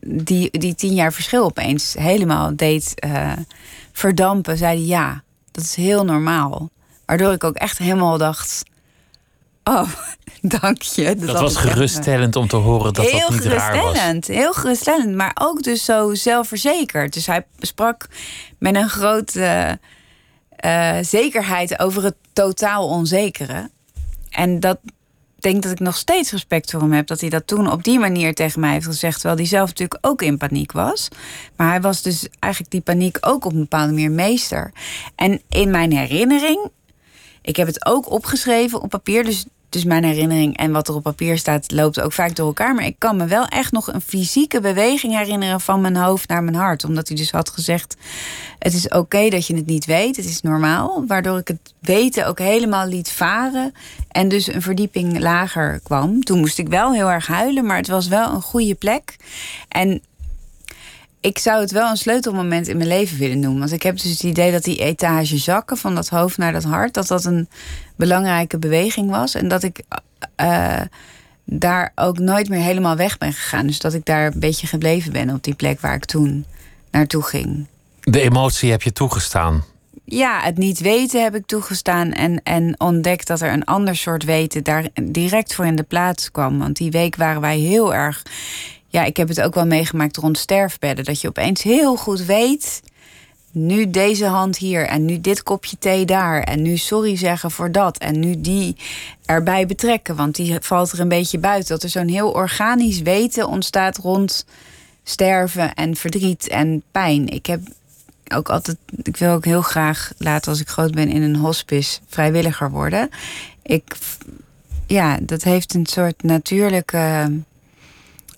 Speaker 5: die, die tien jaar verschil opeens helemaal deed eh, verdampen, zei hij ja, dat is heel normaal. Waardoor ik ook echt helemaal dacht: Oh, dank je.
Speaker 4: Dat was geruststellend om te horen dat
Speaker 5: heel
Speaker 4: dat niet raar was.
Speaker 5: geruststellend, heel geruststellend, maar ook dus zo zelfverzekerd. Dus hij sprak met een grote eh, zekerheid over het totaal onzekere. En dat denk dat ik nog steeds respect voor hem heb. Dat hij dat toen op die manier tegen mij heeft gezegd. Terwijl hij zelf natuurlijk ook in paniek was. Maar hij was dus eigenlijk die paniek ook op een bepaalde manier meester. En in mijn herinnering ik heb het ook opgeschreven op papier. Dus, dus mijn herinnering en wat er op papier staat loopt ook vaak door elkaar. Maar ik kan me wel echt nog een fysieke beweging herinneren van mijn hoofd naar mijn hart. Omdat hij dus had gezegd: Het is oké dat je het niet weet, het is normaal. Waardoor ik het weten ook helemaal liet varen. En dus een verdieping lager kwam. Toen moest ik wel heel erg huilen, maar het was wel een goede plek. En ik zou het wel een sleutelmoment in mijn leven willen noemen. Want ik heb dus het idee dat die etage zakken van dat hoofd naar dat hart, dat dat een belangrijke beweging was. En dat ik uh, daar ook nooit meer helemaal weg ben gegaan. Dus dat ik daar een beetje gebleven ben op die plek waar ik toen naartoe ging.
Speaker 4: De emotie heb je toegestaan.
Speaker 5: Ja, het niet weten heb ik toegestaan. En, en ontdekt dat er een ander soort weten daar direct voor in de plaats kwam. Want die week waren wij heel erg ja, ik heb het ook wel meegemaakt rond sterfbedden. Dat je opeens heel goed weet. Nu deze hand hier en nu dit kopje thee daar. En nu sorry zeggen voor dat. En nu die erbij betrekken, want die valt er een beetje buiten. Dat er zo'n heel organisch weten ontstaat rond sterven en verdriet en pijn. Ik heb ook altijd, ik wil ook heel graag later als ik groot ben in een hospice vrijwilliger worden. Ik, ja, dat heeft een soort natuurlijke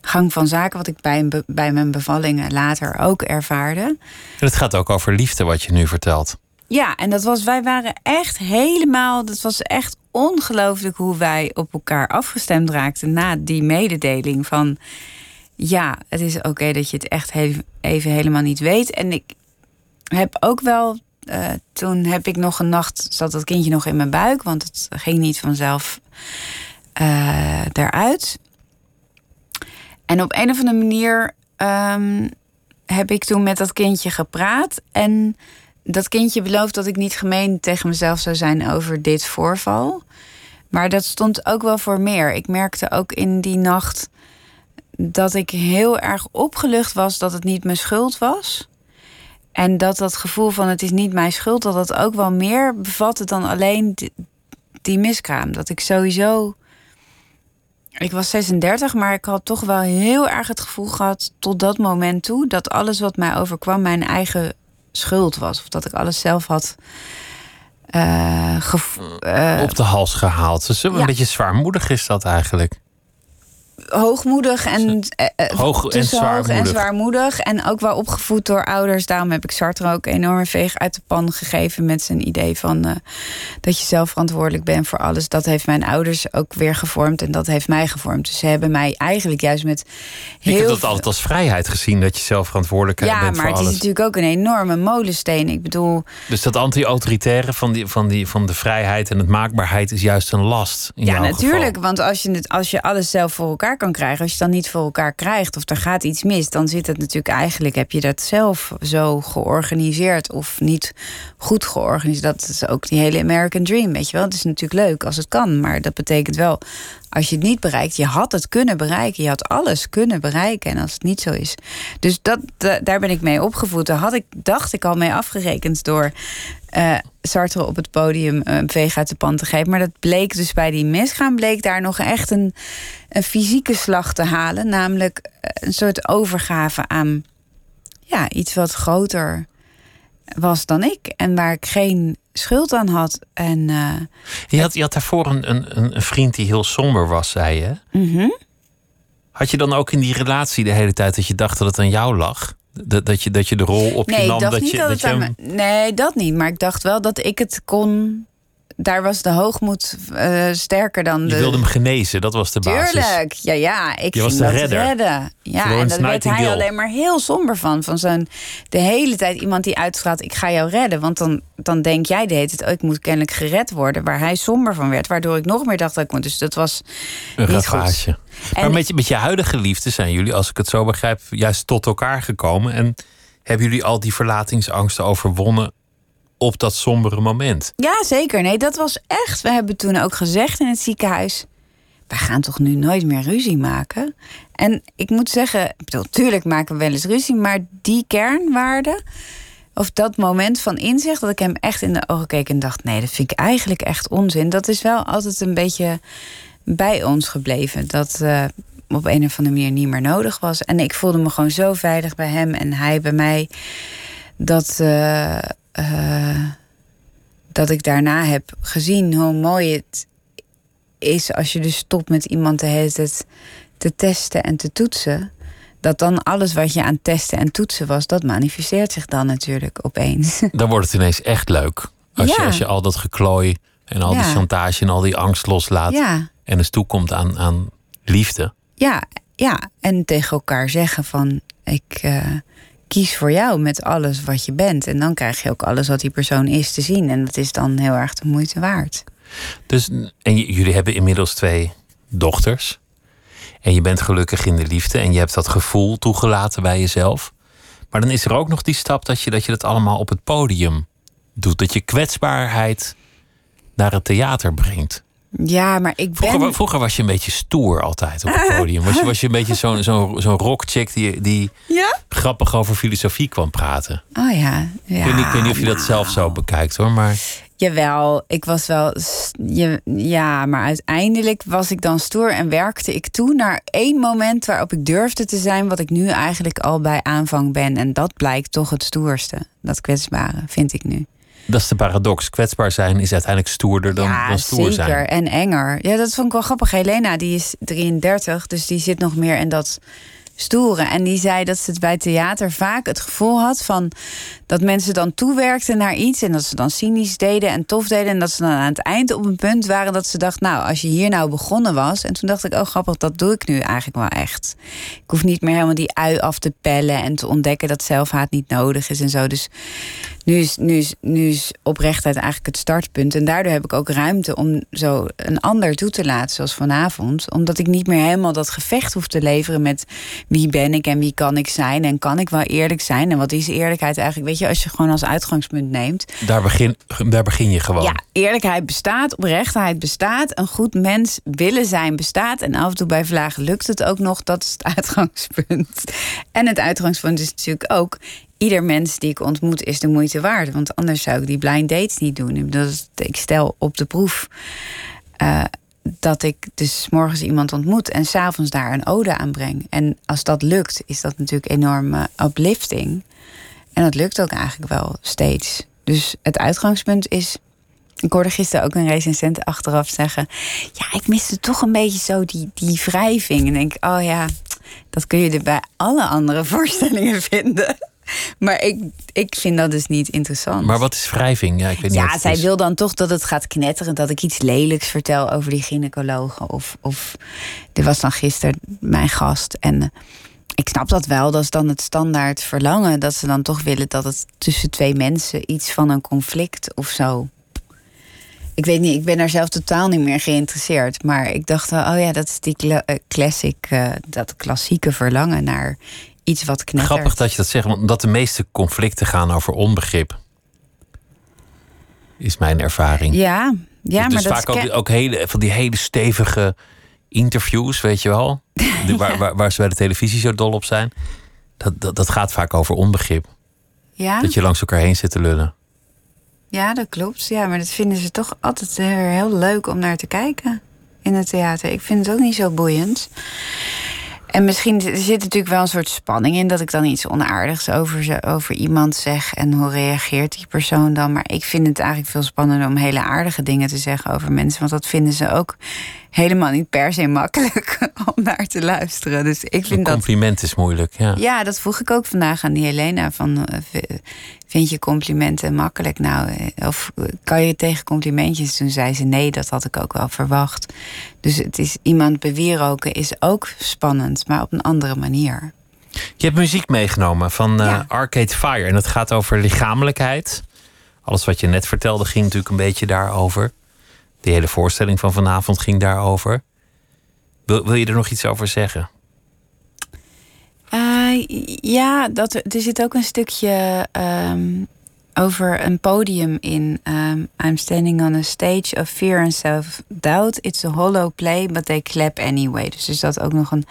Speaker 5: gang van zaken, wat ik bij, bij mijn bevallingen later ook ervaarde. En
Speaker 4: het gaat ook over liefde, wat je nu vertelt.
Speaker 5: Ja, en dat was, wij waren echt helemaal, dat was echt ongelooflijk hoe wij op elkaar afgestemd raakten na die mededeling van, ja, het is oké dat je het echt even helemaal niet weet. En ik heb ook wel, uh, toen heb ik nog een nacht, zat dat kindje nog in mijn buik, want het ging niet vanzelf uh, eruit. En op een of andere manier um, heb ik toen met dat kindje gepraat. En dat kindje belooft dat ik niet gemeen tegen mezelf zou zijn over dit voorval. Maar dat stond ook wel voor meer. Ik merkte ook in die nacht dat ik heel erg opgelucht was dat het niet mijn schuld was. En dat dat gevoel van het is niet mijn schuld, dat dat ook wel meer bevatte dan alleen die miskraam. Dat ik sowieso ik was 36, maar ik had toch wel heel erg het gevoel gehad tot dat moment toe dat alles wat mij overkwam mijn eigen schuld was. Of dat ik alles zelf had uh,
Speaker 4: op de hals gehaald. Dus een beetje zwaarmoedig is dat eigenlijk
Speaker 5: hoogmoedig en,
Speaker 4: eh, eh, hoog en, zwaarmoedig.
Speaker 5: en zwaarmoedig. En ook wel opgevoed door ouders. Daarom heb ik Sartre ook enorm veeg uit de pan gegeven met zijn idee van uh, dat je zelf verantwoordelijk bent voor alles. Dat heeft mijn ouders ook weer gevormd en dat heeft mij gevormd. Dus ze hebben mij eigenlijk juist met heel.
Speaker 4: Ik heb dat altijd als vrijheid gezien dat je zelf verantwoordelijk
Speaker 5: ja,
Speaker 4: bent voor alles.
Speaker 5: Ja, maar het is natuurlijk ook een enorme molensteen. Ik bedoel.
Speaker 4: Dus dat anti-autoritaire van, die, van, die, van de vrijheid en het maakbaarheid is juist een last. In
Speaker 5: ja, natuurlijk.
Speaker 4: Geval.
Speaker 5: Want als je, het, als je alles zelf voor elkaar kan krijgen, als je dan niet voor elkaar krijgt of er gaat iets mis, dan zit het natuurlijk eigenlijk, heb je dat zelf zo georganiseerd of niet goed georganiseerd. Dat is ook die hele American Dream, weet je wel. Het is natuurlijk leuk als het kan, maar dat betekent wel, als je het niet bereikt, je had het kunnen bereiken, je had alles kunnen bereiken en als het niet zo is. Dus dat, daar ben ik mee opgevoed. Daar had ik, dacht ik al mee afgerekend door uh, Sartre op het podium een veeg uit de pan te geven. Maar dat bleek dus bij die misgaan, bleek daar nog echt een, een fysieke slag te halen. Namelijk eh, een soort overgave aan ja, iets wat groter was dan ik. En waar ik geen schuld aan had. En, uh,
Speaker 4: je, had je had daarvoor een, een, een vriend die heel somber was, zei je.
Speaker 5: Mm
Speaker 4: Had je dan ook in die relatie de hele tijd dat je dacht dat het aan jou lag? Dat, dat, je, dat je de rol op
Speaker 5: je
Speaker 4: nam?
Speaker 5: dat,
Speaker 4: je,
Speaker 5: dat,
Speaker 4: je
Speaker 5: Nee, dat niet. Maar ik dacht wel dat ik het kon daar was de hoogmoed uh, sterker dan de...
Speaker 4: Je wilde hem genezen, dat was de basis.
Speaker 5: Tuurlijk, ja, ja. Ik
Speaker 4: je
Speaker 5: was
Speaker 4: de redder.
Speaker 5: redden. Ja, Florence en daar werd hij alleen maar heel somber van. Van zo'n de hele tijd iemand die uitstraalt, ik ga jou redden. Want dan, dan denk jij de hele tijd, oh, ik moet kennelijk gered worden. Waar hij somber van werd, waardoor ik nog meer dacht dat ik moet. Dus dat was
Speaker 4: Een
Speaker 5: niet goed.
Speaker 4: Maar met je, met je huidige liefde zijn jullie, als ik het zo begrijp, juist tot elkaar gekomen. En hebben jullie al die verlatingsangsten overwonnen op dat sombere moment.
Speaker 5: Ja, zeker. Nee, dat was echt. We hebben toen ook gezegd in het ziekenhuis. We gaan toch nu nooit meer ruzie maken? En ik moet zeggen, ik bedoel, tuurlijk maken we wel eens ruzie, maar die kernwaarde, of dat moment van inzicht, dat ik hem echt in de ogen keek en dacht: nee, dat vind ik eigenlijk echt onzin. Dat is wel altijd een beetje bij ons gebleven. Dat uh, op een of andere manier niet meer nodig was. En ik voelde me gewoon zo veilig bij hem en hij bij mij. Dat. Uh, uh, dat ik daarna heb gezien hoe mooi het is als je dus stopt met iemand de hele tijd te testen en te toetsen. Dat dan alles wat je aan testen en toetsen was, dat manifesteert zich dan natuurlijk opeens.
Speaker 4: Dan wordt het ineens echt leuk. Als, je, als je al dat geklooi en al die chantage en al die angst loslaat.
Speaker 5: Ja.
Speaker 4: En eens toekomt aan, aan liefde.
Speaker 5: Ja, ja, en tegen elkaar zeggen van ik eh, kies voor jou met alles wat je bent. En dan krijg je ook alles wat die persoon is te zien. En dat is dan heel erg de moeite waard.
Speaker 4: Dus, en jullie hebben inmiddels twee dochters. En je bent gelukkig in de liefde. En je hebt dat gevoel toegelaten bij jezelf. Maar dan is er ook nog die stap dat je dat, je dat allemaal op het podium doet. Dat je kwetsbaarheid naar het theater brengt.
Speaker 5: Ja, maar ik ben...
Speaker 4: Vroeger, wa- vroeger was je een beetje stoer altijd op het podium. Was je, was je een beetje zo'n zo'n zo'n rockchick die, die
Speaker 5: Ja?
Speaker 4: grappig over filosofie kwam praten.
Speaker 5: Oh ja. ja
Speaker 4: ik, weet niet, ik weet niet of je dat zelf zo bekijkt hoor. Maar
Speaker 5: Jawel, ik was wel. Je, ja, maar uiteindelijk was ik dan stoer en werkte ik toe naar één moment waarop ik durfde te zijn, wat ik nu eigenlijk al bij aanvang ben. En dat blijkt toch het stoerste. Dat kwetsbare, vind ik nu.
Speaker 4: Dat is de paradox. Kwetsbaar zijn is uiteindelijk stoerder dan,
Speaker 5: ja,
Speaker 4: dan stoer
Speaker 5: zeker.
Speaker 4: zijn.
Speaker 5: En enger. Ja, dat vond ik wel grappig. Helena, die is 33, dus die zit nog meer in dat stoere. En die zei dat ze het bij theater vaak het gevoel had van dat mensen dan toewerkten naar iets en dat ze dan cynisch deden en tof deden en dat ze dan aan het eind op een punt waren dat ze dacht, nou, als je hier nou begonnen was. En toen dacht ik, oh grappig, dat doe ik nu eigenlijk wel echt. Ik hoef niet meer helemaal die ui af te pellen en te ontdekken dat zelfhaat niet nodig is en zo. Dus nu is, nu is, nu is oprechtheid eigenlijk het startpunt. En daardoor heb ik ook ruimte om zo een ander toe te laten, zoals vanavond. Omdat ik niet meer helemaal dat gevecht hoef te leveren met wie ben ik en wie kan ik zijn. En kan ik wel eerlijk zijn? En wat is eerlijkheid eigenlijk? Weet je, als je gewoon als uitgangspunt neemt.
Speaker 4: Daar, begin, daar begin je gewoon.
Speaker 5: Ja, eerlijkheid bestaat, oprechtheid bestaat. Een goed mens willen zijn bestaat. En af en toe bij vlagen lukt het ook nog. Dat is het uitgangspunt. En het uitgangspunt is natuurlijk ook... ieder mens die ik ontmoet is de moeite waard. Want anders zou ik die blind dates niet doen. Bedoel, Ik stel op de proef... eh, dat ik dus morgens iemand ontmoet en s'avonds daar een ode aan breng. En als dat lukt, is dat natuurlijk enorm eh, uplifting. En dat lukt ook eigenlijk wel steeds. Dus het uitgangspunt is. Ik hoorde gisteren ook een recensent achteraf zeggen. Ja, ik miste toch een beetje zo die, die wrijving. En denk oh ja, dat kun je er bij alle andere voorstellingen vinden. Maar ik, ik vind dat dus niet interessant.
Speaker 4: Maar wat is wrijving? Ja, ik weet niet
Speaker 5: Ja, zij
Speaker 4: is.
Speaker 5: wil dan toch dat het gaat knetteren. Dat ik iets lelijks vertel over die gynaecologen. Of, of dit was dan gisteren mijn gast. En eh, ik snap dat wel. Dat is dan het standaard verlangen. Dat ze dan toch willen dat het tussen twee mensen iets van een conflict of zo. Ik weet niet, ik ben daar zelf totaal niet meer geïnteresseerd. Maar ik dacht, wel, oh ja, dat is die eh, classic, eh, dat klassieke verlangen naar iets wat knettert.
Speaker 4: Grappig dat je dat zegt, want omdat de meeste conflicten gaan over onbegrip. Is mijn ervaring.
Speaker 5: Ja, ja
Speaker 4: dus
Speaker 5: maar dat
Speaker 4: vaak ook,
Speaker 5: ken-
Speaker 4: ook hele, van die hele stevige interviews, weet je wel. Waar, waar, waar ze bij de televisie zo dol op zijn. Dat, dat, dat gaat vaak over onbegrip.
Speaker 5: ja?
Speaker 4: Dat je langs elkaar heen zit te lullen.
Speaker 5: Ja, dat klopt. Ja, maar dat vinden ze toch altijd heel, heel leuk om naar te kijken in het theater. Ik vind het ook niet zo boeiend. En misschien er zit natuurlijk wel een soort spanning in dat ik dan iets onaardigs over, ze, over iemand zeg. En hoe reageert die persoon dan? Maar ik vind het eigenlijk veel spannender om hele aardige dingen te zeggen over mensen. Want dat vinden ze ook helemaal niet per se makkelijk om naar te luisteren. Dus ik
Speaker 4: Een
Speaker 5: vind dat.
Speaker 4: compliment is moeilijk. Ja.
Speaker 5: Ja, dat vroeg ik ook vandaag aan die Helena. Van, eh, vind je complimenten makkelijk nou? eh, Of kan je tegen complimentjes? Toen zei ze nee, dat had ik ook wel verwacht. Dus het is iemand bewieroken is ook spannend, maar op een andere manier.
Speaker 4: Je hebt muziek meegenomen van eh. Arcade Fire. En dat gaat over lichamelijkheid. Alles wat je net vertelde ging natuurlijk een beetje daarover. De hele voorstelling van vanavond ging daarover. Wil, wil je er nog iets over zeggen?
Speaker 5: Eh, ja, dat, er er zit ook een stukje ehm, over een podium in. ehm, I'm standing on a stage of fear and self-doubt. It's a hollow play, but they clap anyway. Dus er zat ook nog een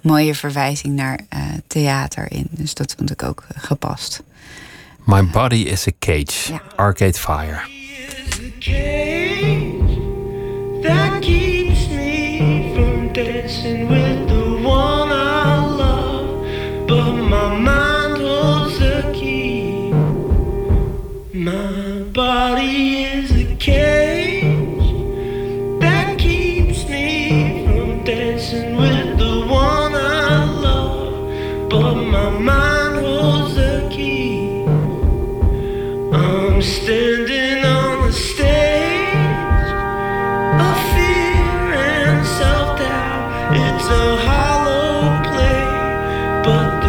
Speaker 5: mooie verwijzing naar eh, theater in. Dus dat vond ik ook eh, gepast.
Speaker 4: My body is a cage.
Speaker 5: Ja.
Speaker 4: Arcade Fire.
Speaker 6: Dancing with the one I love. But my one.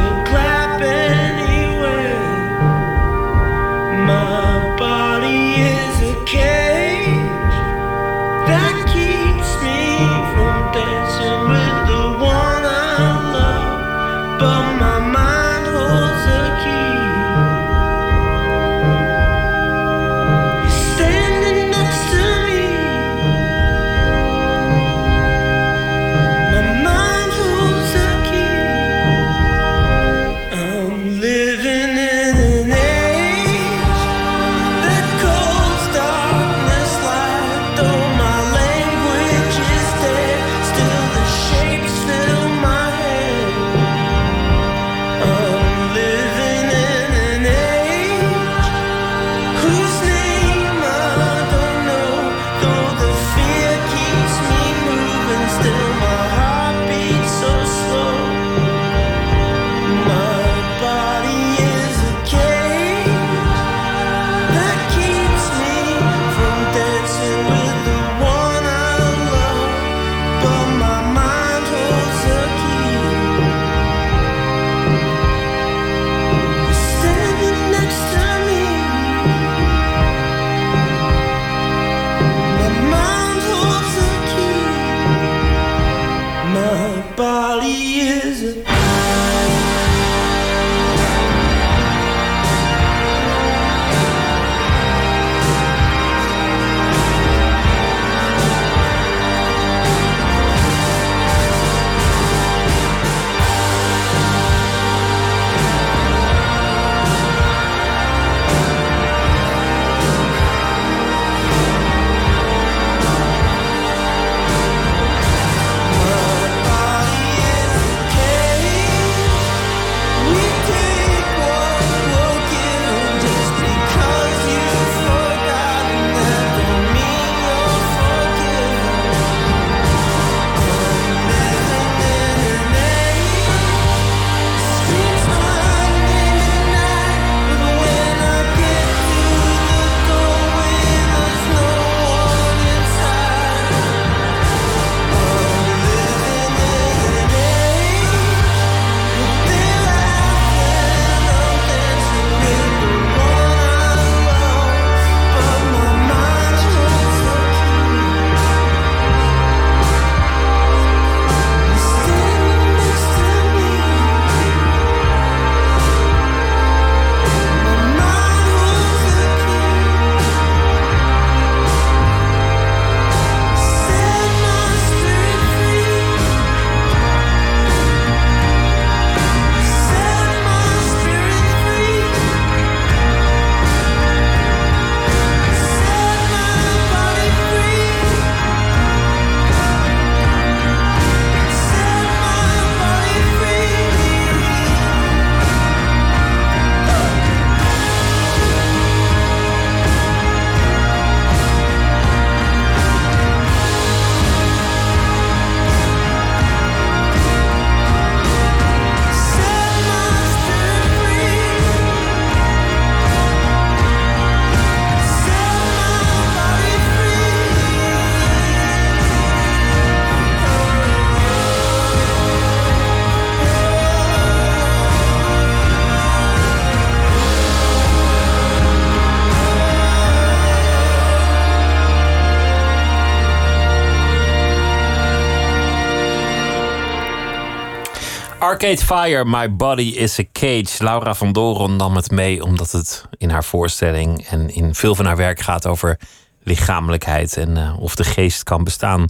Speaker 4: Arcade Fire, My Body is a Cage. Laura van Doren nam het mee omdat het in haar voorstelling en in veel van haar werk gaat over lichamelijkheid en uh, of de geest kan bestaan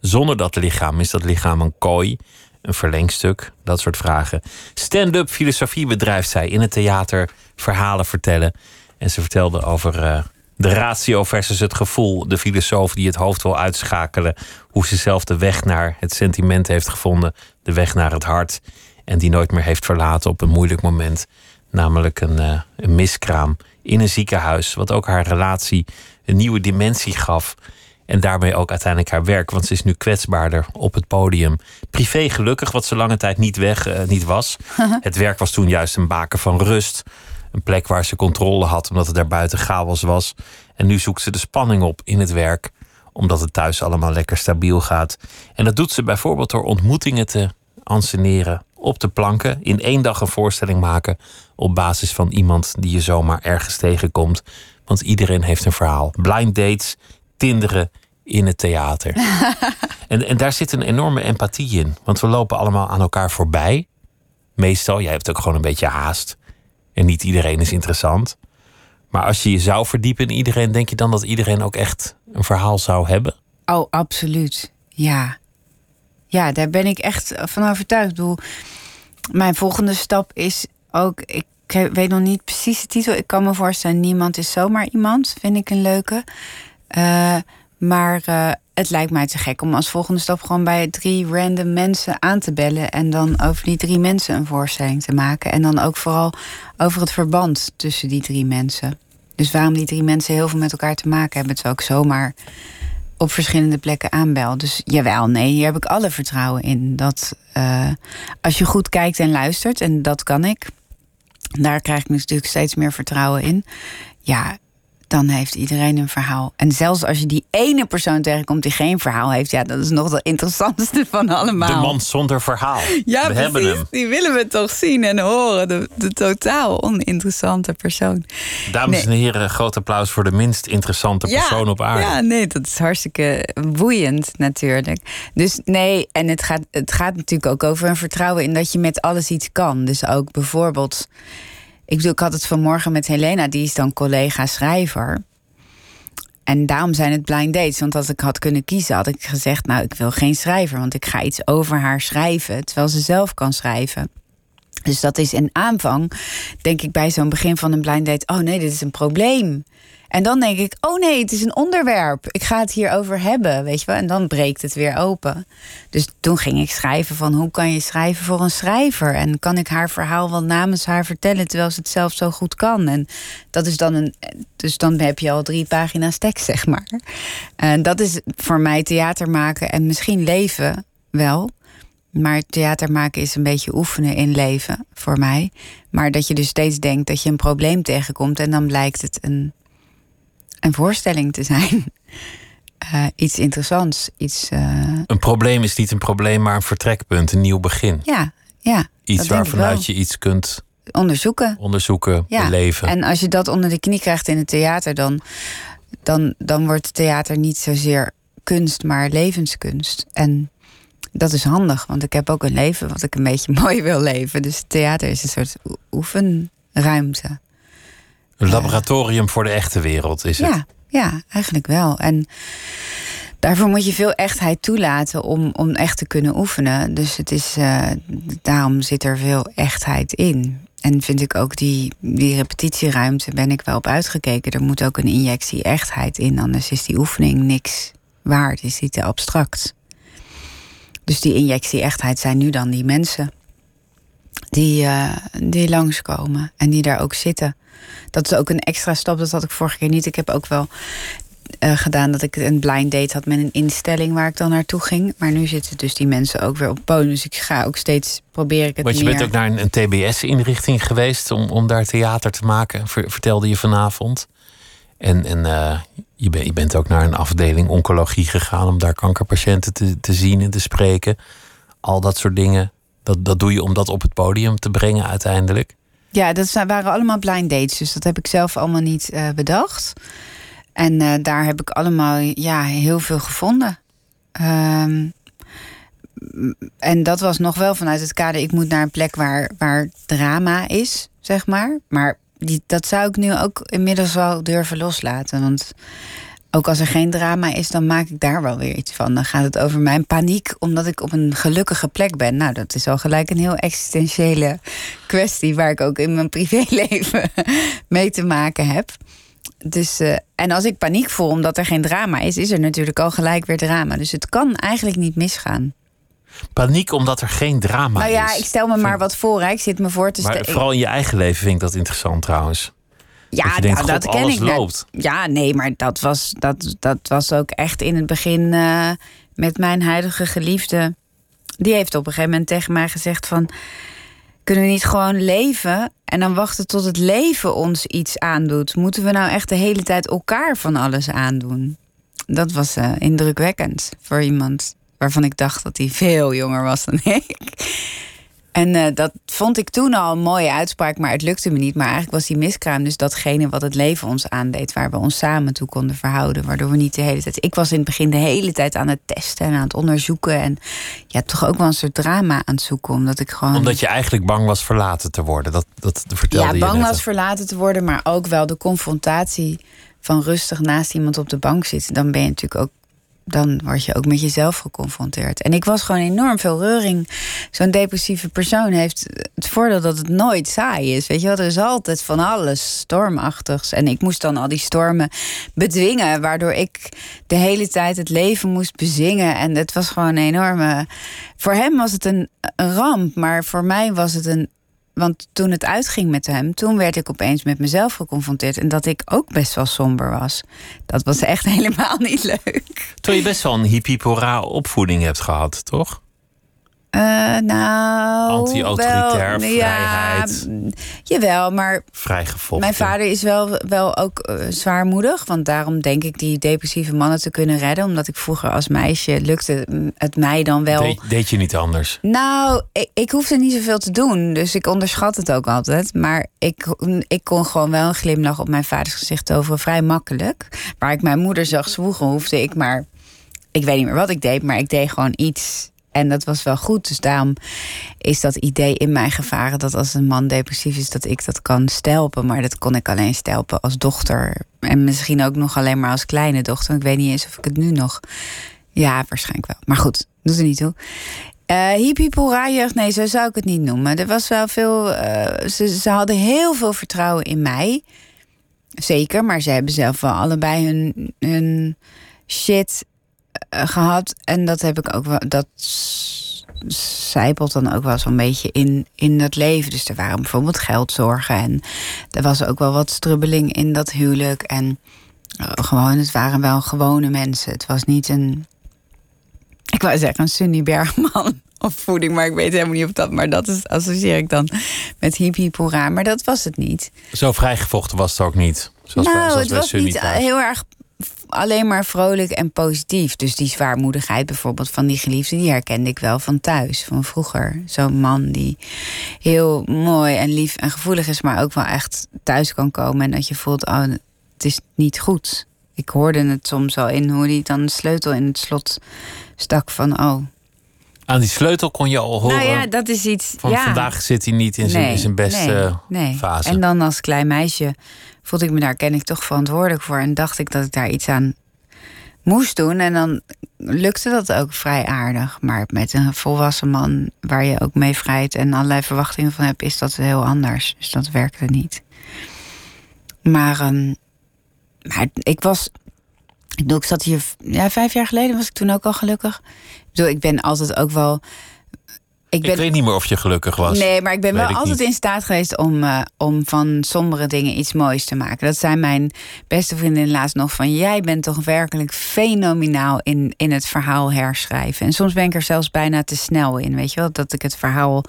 Speaker 4: zonder dat lichaam. Is dat lichaam een kooi, een verlengstuk? Dat soort vragen. Stand-up filosofie bedrijft zij in het theater, verhalen vertellen. En ze vertelde over uh, de ratio versus het gevoel. De filosoof die het hoofd wil uitschakelen. Hoe ze zelf de weg naar het sentiment heeft gevonden. De weg naar het hart. En die nooit meer heeft verlaten op een moeilijk moment. Namelijk een, uh, een miskraam in een ziekenhuis. Wat ook haar relatie een nieuwe dimensie gaf. En daarmee ook uiteindelijk haar werk. Want ze is nu kwetsbaarder op het podium. Privé gelukkig, wat ze lange tijd niet weg uh, niet was. het werk was toen juist een baken van rust. Een plek waar ze controle had, omdat het daar buiten chaos was. En nu zoekt ze de spanning op in het werk, omdat het thuis allemaal lekker stabiel gaat. En dat doet ze bijvoorbeeld door ontmoetingen te anseneren op de planken. In één dag een voorstelling maken op basis van iemand die je zomaar ergens tegenkomt. Want iedereen heeft een verhaal. Blind dates, tinderen in het theater. en, en daar zit een enorme empathie in. Want we lopen allemaal aan elkaar voorbij. Meestal, jij hebt ook gewoon een beetje haast. En niet iedereen is interessant. Maar als je je zou verdiepen in iedereen, denk je dan dat iedereen ook echt een verhaal zou hebben?
Speaker 5: Oh, absoluut. Ja. Ja, daar ben ik echt van overtuigd. Ik bedoel, mijn volgende stap is ook. Ik weet nog niet precies de titel. Ik kan me voorstellen, niemand is zomaar iemand. Vind ik een leuke. Uh, maar uh, het lijkt mij te gek om als volgende stap gewoon bij drie random mensen aan te bellen. En dan over die drie mensen een voorstelling te maken. En dan ook vooral over het verband tussen die drie mensen. Dus waarom die drie mensen heel veel met elkaar te maken hebben, het ook zomaar op verschillende plekken aanbel. Dus jawel, nee, hier heb ik alle vertrouwen in. Dat uh, als je goed kijkt en luistert, en dat kan ik, daar krijg ik natuurlijk steeds meer vertrouwen in. Ja, dan heeft iedereen een verhaal. En zelfs als je die ene persoon tegenkomt die geen verhaal heeft, ja, dat is nog de interessantste van allemaal.
Speaker 4: De man zonder verhaal.
Speaker 5: Ja,
Speaker 4: we
Speaker 5: precies.
Speaker 4: hebben hem.
Speaker 5: Die willen we toch zien en horen. De, de totaal oninteressante persoon.
Speaker 4: Dames nee. en heren, groot applaus voor de minst interessante persoon op aarde.
Speaker 5: Ja, nee, dat is hartstikke boeiend natuurlijk. Dus nee, en het gaat, het gaat natuurlijk ook over een vertrouwen in dat je met alles iets kan. Dus ook bijvoorbeeld. Ik bedoel, ik had het vanmorgen met Helena, die is dan collega-schrijver. En daarom zijn het blind dates. Want als ik had kunnen kiezen, had ik gezegd: Nou, ik wil geen schrijver, want ik ga iets over haar schrijven, terwijl ze zelf kan schrijven. Dus dat is in aanvang, denk ik bij zo'n begin van een blind date: Oh nee, dit is een probleem. En dan denk ik: Oh nee, het is een onderwerp. Ik ga het hierover hebben, weet je wel. En dan breekt het weer open. Dus toen ging ik schrijven van hoe kan je schrijven voor een schrijver? En kan ik haar verhaal wel namens haar vertellen terwijl ze het zelf zo goed kan? En dat is dan een. Dus dan heb je al drie pagina's tekst, zeg maar. En dat is voor mij theater maken en misschien leven wel. Maar theater maken is een beetje oefenen in leven voor mij. Maar dat je dus steeds denkt dat je een probleem tegenkomt en dan blijkt het een, een voorstelling te zijn. Uh, iets interessants. Iets, uh...
Speaker 4: Een probleem is niet een probleem, maar een vertrekpunt, een nieuw begin.
Speaker 5: Ja, ja.
Speaker 4: Iets waarvanuit je iets kunt
Speaker 5: onderzoeken.
Speaker 4: Onderzoeken,
Speaker 5: ja.
Speaker 4: beleven.
Speaker 5: En als je dat onder de knie krijgt in het theater, dan, dan, dan wordt theater niet zozeer kunst, maar levenskunst. En dat is handig, want ik heb ook een leven wat ik een beetje mooi wil leven. Dus theater is een soort oefenruimte.
Speaker 4: Een laboratorium voor de echte wereld is het.
Speaker 5: Ja, eigenlijk wel. En daarvoor moet je veel echtheid toelaten om, om echt te kunnen oefenen. Dus het is, uh, daarom zit er veel echtheid in. En vind ik ook die, die repetitieruimte ben ik wel op uitgekeken. Er moet ook een injectie echtheid in, anders is die oefening niks waard, is die te abstract. Dus die injectie echtheid zijn nu dan die mensen die, uh, die langskomen en die daar ook zitten. Dat is ook een extra stap, dat had ik vorige keer niet. Ik heb ook wel uh, gedaan dat ik een blind date had met een instelling waar ik dan naartoe ging. Maar nu zitten dus die mensen ook weer op podium. Dus ik ga ook steeds proberen het
Speaker 4: Want je
Speaker 5: meer...
Speaker 4: bent ook naar een, een TBS-inrichting geweest om, om daar theater te maken, ver, vertelde je vanavond. En, en uh, je, ben, je, bent ook naar een afdeling oncologie gegaan om daar kankerpatiënten te, te zien en te spreken. Al dat soort dingen. Dat, dat doe je om dat op het podium te brengen uiteindelijk.
Speaker 5: Ja, dat waren allemaal blind dates. Dus dat heb ik zelf allemaal niet uh, bedacht. En uh, daar heb ik allemaal ja, heel veel gevonden. Um, en dat was nog wel vanuit het kader, ik moet naar een plek waar, waar drama is, zeg maar. Maar die, dat zou ik nu ook inmiddels wel durven loslaten. Want ook als er geen drama is, dan maak ik daar wel weer iets van. Dan gaat het over mijn paniek, omdat ik op een gelukkige plek ben. Nou, dat is al gelijk een heel existentiële kwestie, waar ik ook in mijn privéleven mee te maken heb. Dus, uh, en als ik paniek voel omdat er geen drama is, is er natuurlijk al gelijk weer drama. Dus het kan eigenlijk niet misgaan.
Speaker 4: Paniek omdat er geen drama
Speaker 5: nou
Speaker 4: is.
Speaker 5: ja, ik stel me maar wat voor. Hè. Ik zit me voor te stellen.
Speaker 4: vooral in je eigen leven vind ik dat interessant trouwens.
Speaker 5: Ja,
Speaker 4: dat denkt,
Speaker 5: dat ken ik.
Speaker 4: loopt.
Speaker 5: Ja, nee, maar dat was, dat, dat was ook echt in het begin eh, met mijn huidige geliefde. Die heeft op een gegeven moment tegen mij gezegd van... kunnen we niet gewoon leven en dan wachten tot het leven ons iets aandoet? Moeten we nou echt de hele tijd elkaar van alles aandoen? Dat was eh, indrukwekkend voor iemand waarvan ik dacht dat hij veel jonger was dan ik. En eh, dat vond ik toen al een mooie uitspraak, maar het lukte me niet. Maar eigenlijk was die miskraam dus datgene wat het leven ons aandeed, waar we ons samen toe konden verhouden. Waardoor we niet de hele tijd. Ik was in het begin de hele tijd aan het testen en aan het onderzoeken. En ja, toch ook wel een soort drama aan het zoeken, omdat ik gewoon.
Speaker 4: Omdat je eigenlijk bang was verlaten te worden. Dat, dat vertelde
Speaker 5: ja,
Speaker 4: je
Speaker 5: bang
Speaker 4: net.
Speaker 5: was verlaten te worden, maar ook wel de confrontatie van rustig naast iemand op de bank zitten. Dan ben je natuurlijk ook. Dan word je ook met jezelf geconfronteerd. En ik was gewoon enorm veel reuring. Zo'n depressieve persoon heeft het voordeel dat het nooit saai is. Weet je wel, er is altijd van alles stormachtigs. En ik moest dan al die stormen bedwingen. Waardoor ik de hele tijd het leven moest bezingen. En het was gewoon een enorme. Voor hem was het een, een ramp. Maar voor mij was het een want toen het uitging met hem, toen werd ik opeens met mezelf geconfronteerd. En dat ik ook best wel somber was. Dat was echt helemaal niet leuk.
Speaker 4: Terwijl je best wel een hippie-pora opvoeding hebt gehad, toch?
Speaker 5: Uh, nou.
Speaker 4: Anti-autoritair, vrijheid.
Speaker 5: Ja, jawel, maar.
Speaker 4: Vrijgevochten.
Speaker 5: Mijn vader is wel, wel ook uh, zwaarmoedig. Want daarom denk ik die depressieve mannen te kunnen redden. Omdat ik vroeger als meisje lukte het mij dan wel.
Speaker 4: Deed, deed je niet anders?
Speaker 5: Nou, ik, ik hoefde niet zoveel te doen. Dus ik onderschat het ook altijd. Maar ik, ik kon gewoon wel een glimlach op mijn vaders gezicht toveren. Vrij makkelijk. Waar ik mijn moeder zag zwoegen, hoefde ik maar. Ik weet niet meer wat ik deed, maar ik deed gewoon iets. En dat was wel goed. Dus daarom is dat idee in mij gevaren dat als een man depressief is, dat ik dat kan stelpen. Maar dat kon ik alleen stelpen als dochter. En misschien ook nog alleen maar als kleine dochter. Ik weet niet eens of ik het nu nog. Ja, waarschijnlijk wel. Maar goed, doet er niet toe. Uh, hippie jeugd, nee, zo zou ik het niet noemen. Er was wel veel. Uh, ze, ze hadden heel veel vertrouwen in mij. Zeker, maar ze hebben zelf wel allebei hun, hun shit gehad. En dat heb ik ook wel. Dat zijpelt dan ook wel zo'n beetje in, in dat leven. Dus er waren bijvoorbeeld geldzorgen. En er was ook wel wat strubbeling in dat huwelijk. En uh, gewoon, het waren wel gewone mensen. Het was niet een. Ik wou zeggen, een Sunny Bergman opvoeding, maar ik weet helemaal niet of dat. Maar dat is, associeer ik dan met hip hip hoera. Maar dat was het niet.
Speaker 4: Zo vrijgevochten was het ook niet. Zoals
Speaker 5: nou,
Speaker 4: bij, zoals
Speaker 5: het was niet
Speaker 4: thuis.
Speaker 5: heel erg alleen maar vrolijk en positief. Dus die zwaarmoedigheid bijvoorbeeld van die geliefde, die herkende ik wel van thuis, van vroeger. Zo'n man die heel mooi en lief en gevoelig is, maar ook wel echt thuis kan komen en dat je voelt, oh, het is niet goed. Ik hoorde het soms al in hoe hij dan de sleutel in het slot stak van, oh.
Speaker 4: Aan die sleutel kon je al horen.
Speaker 5: Nou ja, dat is iets.
Speaker 4: Van
Speaker 5: ja.
Speaker 4: vandaag zit hij niet in zijn,
Speaker 5: Nee,
Speaker 4: in zijn beste
Speaker 5: nee, nee.
Speaker 4: fase.
Speaker 5: En dan als klein meisje voelde ik me daar ken ik toch verantwoordelijk voor. En dacht ik dat ik daar iets aan moest doen. En dan lukte dat ook vrij aardig. Maar met een volwassen man waar je ook mee vrijt en allerlei verwachtingen van hebt, is dat heel anders. Dus dat werkte niet. Maar, um, maar ik was. Ik, bedoel, ik zat hier. Ja, vijf jaar geleden was ik toen ook al gelukkig. Ik bedoel, ik ben altijd ook wel.
Speaker 4: Ik, ben, ik weet niet meer of je gelukkig was.
Speaker 5: Nee, maar ik ben
Speaker 4: weet
Speaker 5: wel
Speaker 4: ik
Speaker 5: altijd
Speaker 4: niet.
Speaker 5: in staat geweest om, uh, om van sombere dingen iets moois te maken. Dat zijn mijn beste vriendin laatst nog van... jij bent toch werkelijk fenomenaal in, in het verhaal herschrijven. En soms ben ik er zelfs bijna te snel in, weet je wel? Dat ik het verhaal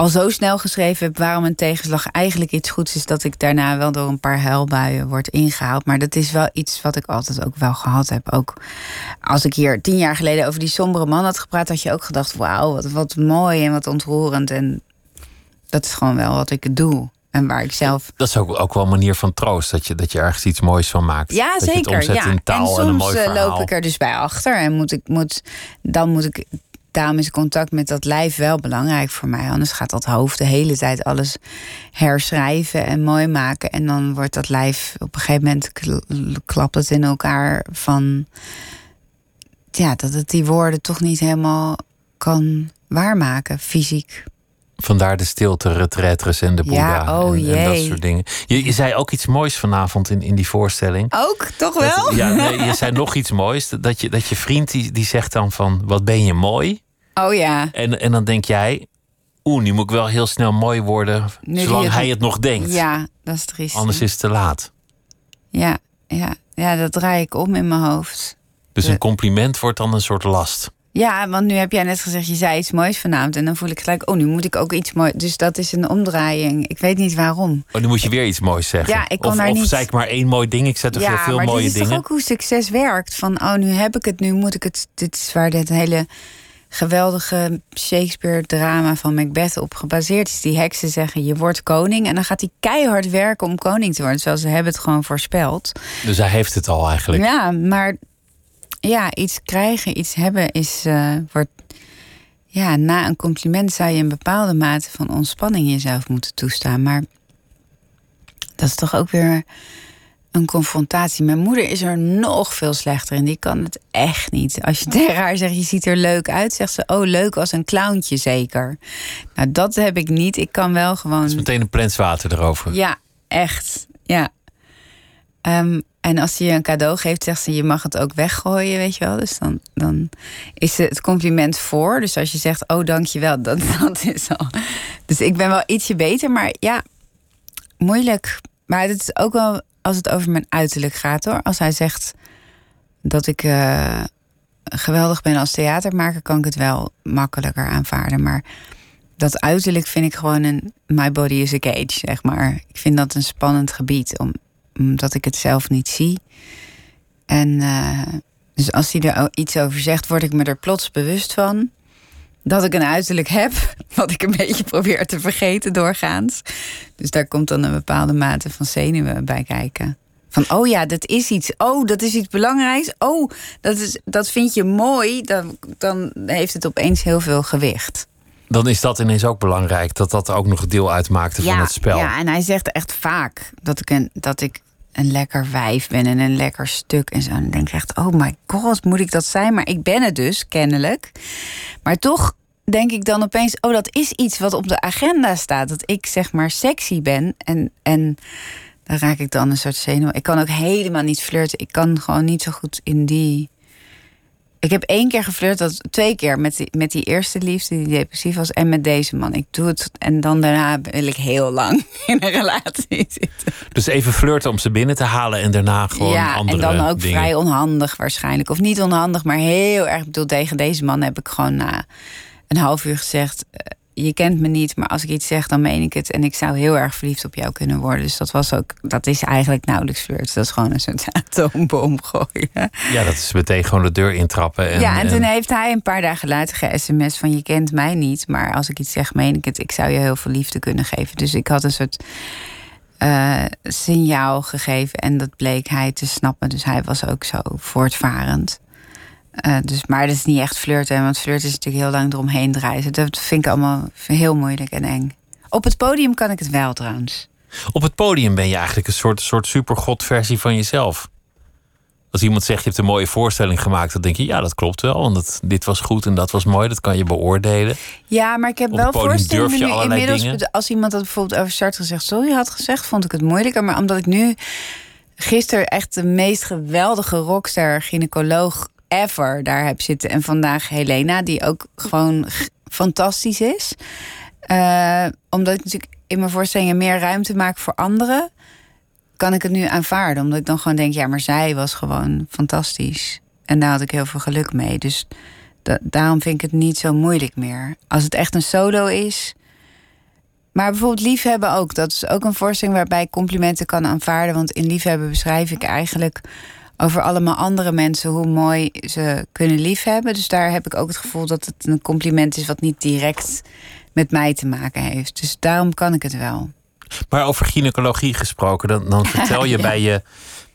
Speaker 5: al zo snel geschreven heb... waarom een tegenslag eigenlijk iets goeds is... dat ik daarna wel door een paar huilbuien word ingehaald. Maar dat is wel iets wat ik altijd ook wel gehad heb. Ook als ik hier tien jaar geleden over die sombere man had gepraat... had je ook gedacht, wauw, wat, wat mooi en wat ontroerend. En dat is gewoon wel wat ik doe. En waar ik zelf.
Speaker 4: Dat is ook, ook wel een manier van troost. Dat je, dat je ergens iets moois van maakt.
Speaker 5: Ja,
Speaker 4: dat Je het
Speaker 5: zeker.
Speaker 4: omzet
Speaker 5: ja.
Speaker 4: in taal
Speaker 5: en
Speaker 4: en,
Speaker 5: soms
Speaker 4: een mooi verhaal.
Speaker 5: loop ik er dus bij achter. En moet ik, moet, dan moet ik daarom is contact met dat lijf wel belangrijk voor mij. Anders gaat dat hoofd de hele tijd alles herschrijven en mooi maken. En dan wordt dat lijf op een gegeven moment kl- klapt het in elkaar van. Ja, dat het die woorden toch niet helemaal kan waarmaken, fysiek.
Speaker 4: Vandaar de stilte, retretres en de
Speaker 5: Ja,
Speaker 4: Boeddha
Speaker 5: oh
Speaker 4: en, en dat soort dingen. Je, je zei ook iets moois vanavond in, in die voorstelling.
Speaker 5: Ook, toch
Speaker 4: Dat-
Speaker 5: wel?
Speaker 4: ja, nee, je zei nog iets moois. Dat je, dat je vriend die, die zegt dan van, wat ben je mooi?
Speaker 5: Oh ja.
Speaker 4: En, en dan denk jij, oeh, nu moet ik wel heel snel mooi worden,
Speaker 5: Nu
Speaker 4: zolang
Speaker 5: het-
Speaker 4: hij het nog denkt.
Speaker 5: Ja, dat is triest.
Speaker 4: Anders is het te laat.
Speaker 5: Ja, ja, ja, dat draai ik om in mijn hoofd.
Speaker 4: Dus
Speaker 5: Ja.
Speaker 4: een compliment wordt dan een soort last.
Speaker 5: Ja, want nu heb jij net gezegd, je zei iets moois vanavond. En dan voel ik gelijk, oh, nu moet ik ook iets moois. Dus dat is een omdraaiing. Ik weet niet waarom.
Speaker 4: Oh, nu moet je weer iets moois zeggen.
Speaker 5: Ja, ik
Speaker 4: of,
Speaker 5: daar
Speaker 4: of
Speaker 5: niet-
Speaker 4: zei ik maar één mooi ding, ik zet heel
Speaker 5: ja,
Speaker 4: veel
Speaker 5: maar
Speaker 4: mooie
Speaker 5: dit is
Speaker 4: dingen.
Speaker 5: toch ook hoe succes werkt. Van, oh, nu heb ik het, nu moet ik het. Dit is waar dit hele geweldige Shakespeare-drama van Macbeth op gebaseerd is. Die heksen zeggen, je wordt koning. En dan gaat hij keihard werken om koning te worden. Zoals ze hebben het gewoon voorspeld.
Speaker 4: Dus hij heeft het al eigenlijk.
Speaker 5: Ja, maar ja, iets krijgen, iets hebben is. eh, wordt, ja, na een compliment zou je een bepaalde mate van ontspanning jezelf moeten toestaan. Maar dat is toch ook weer een confrontatie. Mijn moeder is er nog veel slechter in. Die kan het echt niet. Als je tegen haar zegt, je ziet er leuk uit, zegt ze, oh, leuk als een clowntje zeker. Nou, dat heb ik niet. Ik kan wel gewoon.
Speaker 4: Dat is meteen een plenswater erover.
Speaker 5: Ja, echt. Ja. Ehm, en als ze je een cadeau geeft, zegt ze: je mag het ook weggooien, weet je wel. Dus dan, dan is het compliment voor. Dus als je zegt: oh, dankjewel, dat, dat is al. Dus ik ben wel ietsje beter, maar ja, moeilijk. Maar het is ook wel als het over mijn uiterlijk gaat hoor. Als hij zegt dat ik eh, geweldig ben als theatermaker, kan ik het wel makkelijker aanvaarden. Maar dat uiterlijk vind ik gewoon een my body is a cage, zeg maar. Ik vind dat een spannend gebied, om, omdat ik het zelf niet zie. En eh, dus als hij er iets over zegt, word ik me er plots bewust van dat ik een uiterlijk heb, wat ik een beetje probeer te vergeten doorgaans. Dus daar komt dan een bepaalde mate van zenuwen bij kijken. Van, oh ja, dat is iets. Oh, dat is iets belangrijks. Oh, dat, is, dat vind je mooi. Dan, dan heeft het opeens heel veel gewicht.
Speaker 4: Dan is dat ineens ook belangrijk, dat dat ook nog deel uitmaakte van het spel.
Speaker 5: Ja, en hij zegt echt vaak dat ik een, dat ik een lekker wijf ben en een lekker stuk en zo. En dan denk ik echt, oh my god, moet ik dat zijn? Maar ik ben het dus, kennelijk. Maar toch denk ik dan opeens, oh, dat is iets wat op de agenda staat. Dat ik zeg maar sexy ben. En, en dan raak ik dan een soort zenuw. Ik kan ook helemaal niet flirten. Ik kan gewoon niet zo goed in die... Ik heb één keer geflirt, dat twee keer met die, met die eerste liefde die depressief was en met deze man. Ik doe het en dan daarna wil ik heel lang in een relatie zitten.
Speaker 4: Dus even flirten om ze binnen te halen en daarna gewoon
Speaker 5: ja,
Speaker 4: andere
Speaker 5: en dan ook
Speaker 4: dingen.
Speaker 5: vrij onhandig waarschijnlijk. Of niet onhandig, maar heel erg. Ik bedoel, tegen deze man heb ik gewoon na een half uur gezegd... je kent me niet, maar als ik iets zeg, dan meen ik het. En ik zou heel erg verliefd op jou kunnen worden. Dus dat was ook, dat is eigenlijk nauwelijks flirt. Dat is gewoon een soort atoombom gooien.
Speaker 4: Ja, dat is meteen gewoon de deur intrappen. En,
Speaker 5: ja, en toen heeft hij een paar dagen later ge-sms van... je kent mij niet, maar als ik iets zeg, meen ik het. Ik zou je heel veel liefde kunnen geven. Dus ik had een soort eh, signaal gegeven... en dat bleek hij te snappen. Dus hij was ook zo voortvarend. Eh, dus, maar dat is niet echt flirten, want flirten is natuurlijk heel lang eromheen draaien. Dat vind ik allemaal heel moeilijk en eng. Op het podium kan ik het wel trouwens.
Speaker 4: Op het podium ben je eigenlijk een soort, soort supergod-versie van jezelf. Als iemand zegt, je hebt een mooie voorstelling gemaakt... dan denk je, ja, dat klopt wel. Want dat, dit was goed en dat was mooi. Dat kan je beoordelen.
Speaker 5: Ja, maar ik heb wel voorstellingen
Speaker 4: durf je
Speaker 5: nu
Speaker 4: allerlei
Speaker 5: inmiddels.
Speaker 4: dingen.
Speaker 5: Als iemand dat bijvoorbeeld over Sartre zegt, sorry had gezegd, vond ik het moeilijker. Maar omdat ik nu gisteren echt de meest geweldige rockster, gynaecoloog ever daar heb zitten. En vandaag Helena, die ook gewoon fantastisch is. Eh, omdat ik natuurlijk in mijn voorstellingen meer ruimte maak voor anderen, kan ik het nu aanvaarden. Omdat ik dan gewoon denk, ja, maar zij was gewoon fantastisch. En daar had ik heel veel geluk mee. Dus da- daarom vind ik het niet zo moeilijk meer. Als het echt een solo is. Maar bijvoorbeeld liefhebben ook. Dat is ook een voorstelling waarbij ik complimenten kan aanvaarden. Want in liefhebben beschrijf ik eigenlijk over allemaal andere mensen hoe mooi ze kunnen liefhebben. Dus daar heb ik ook het gevoel dat het een compliment is wat niet direct met mij te maken heeft. Dus daarom kan ik het wel.
Speaker 4: Maar over gynaecologie gesproken, dan, dan vertel je
Speaker 5: Ja.
Speaker 4: bij, je,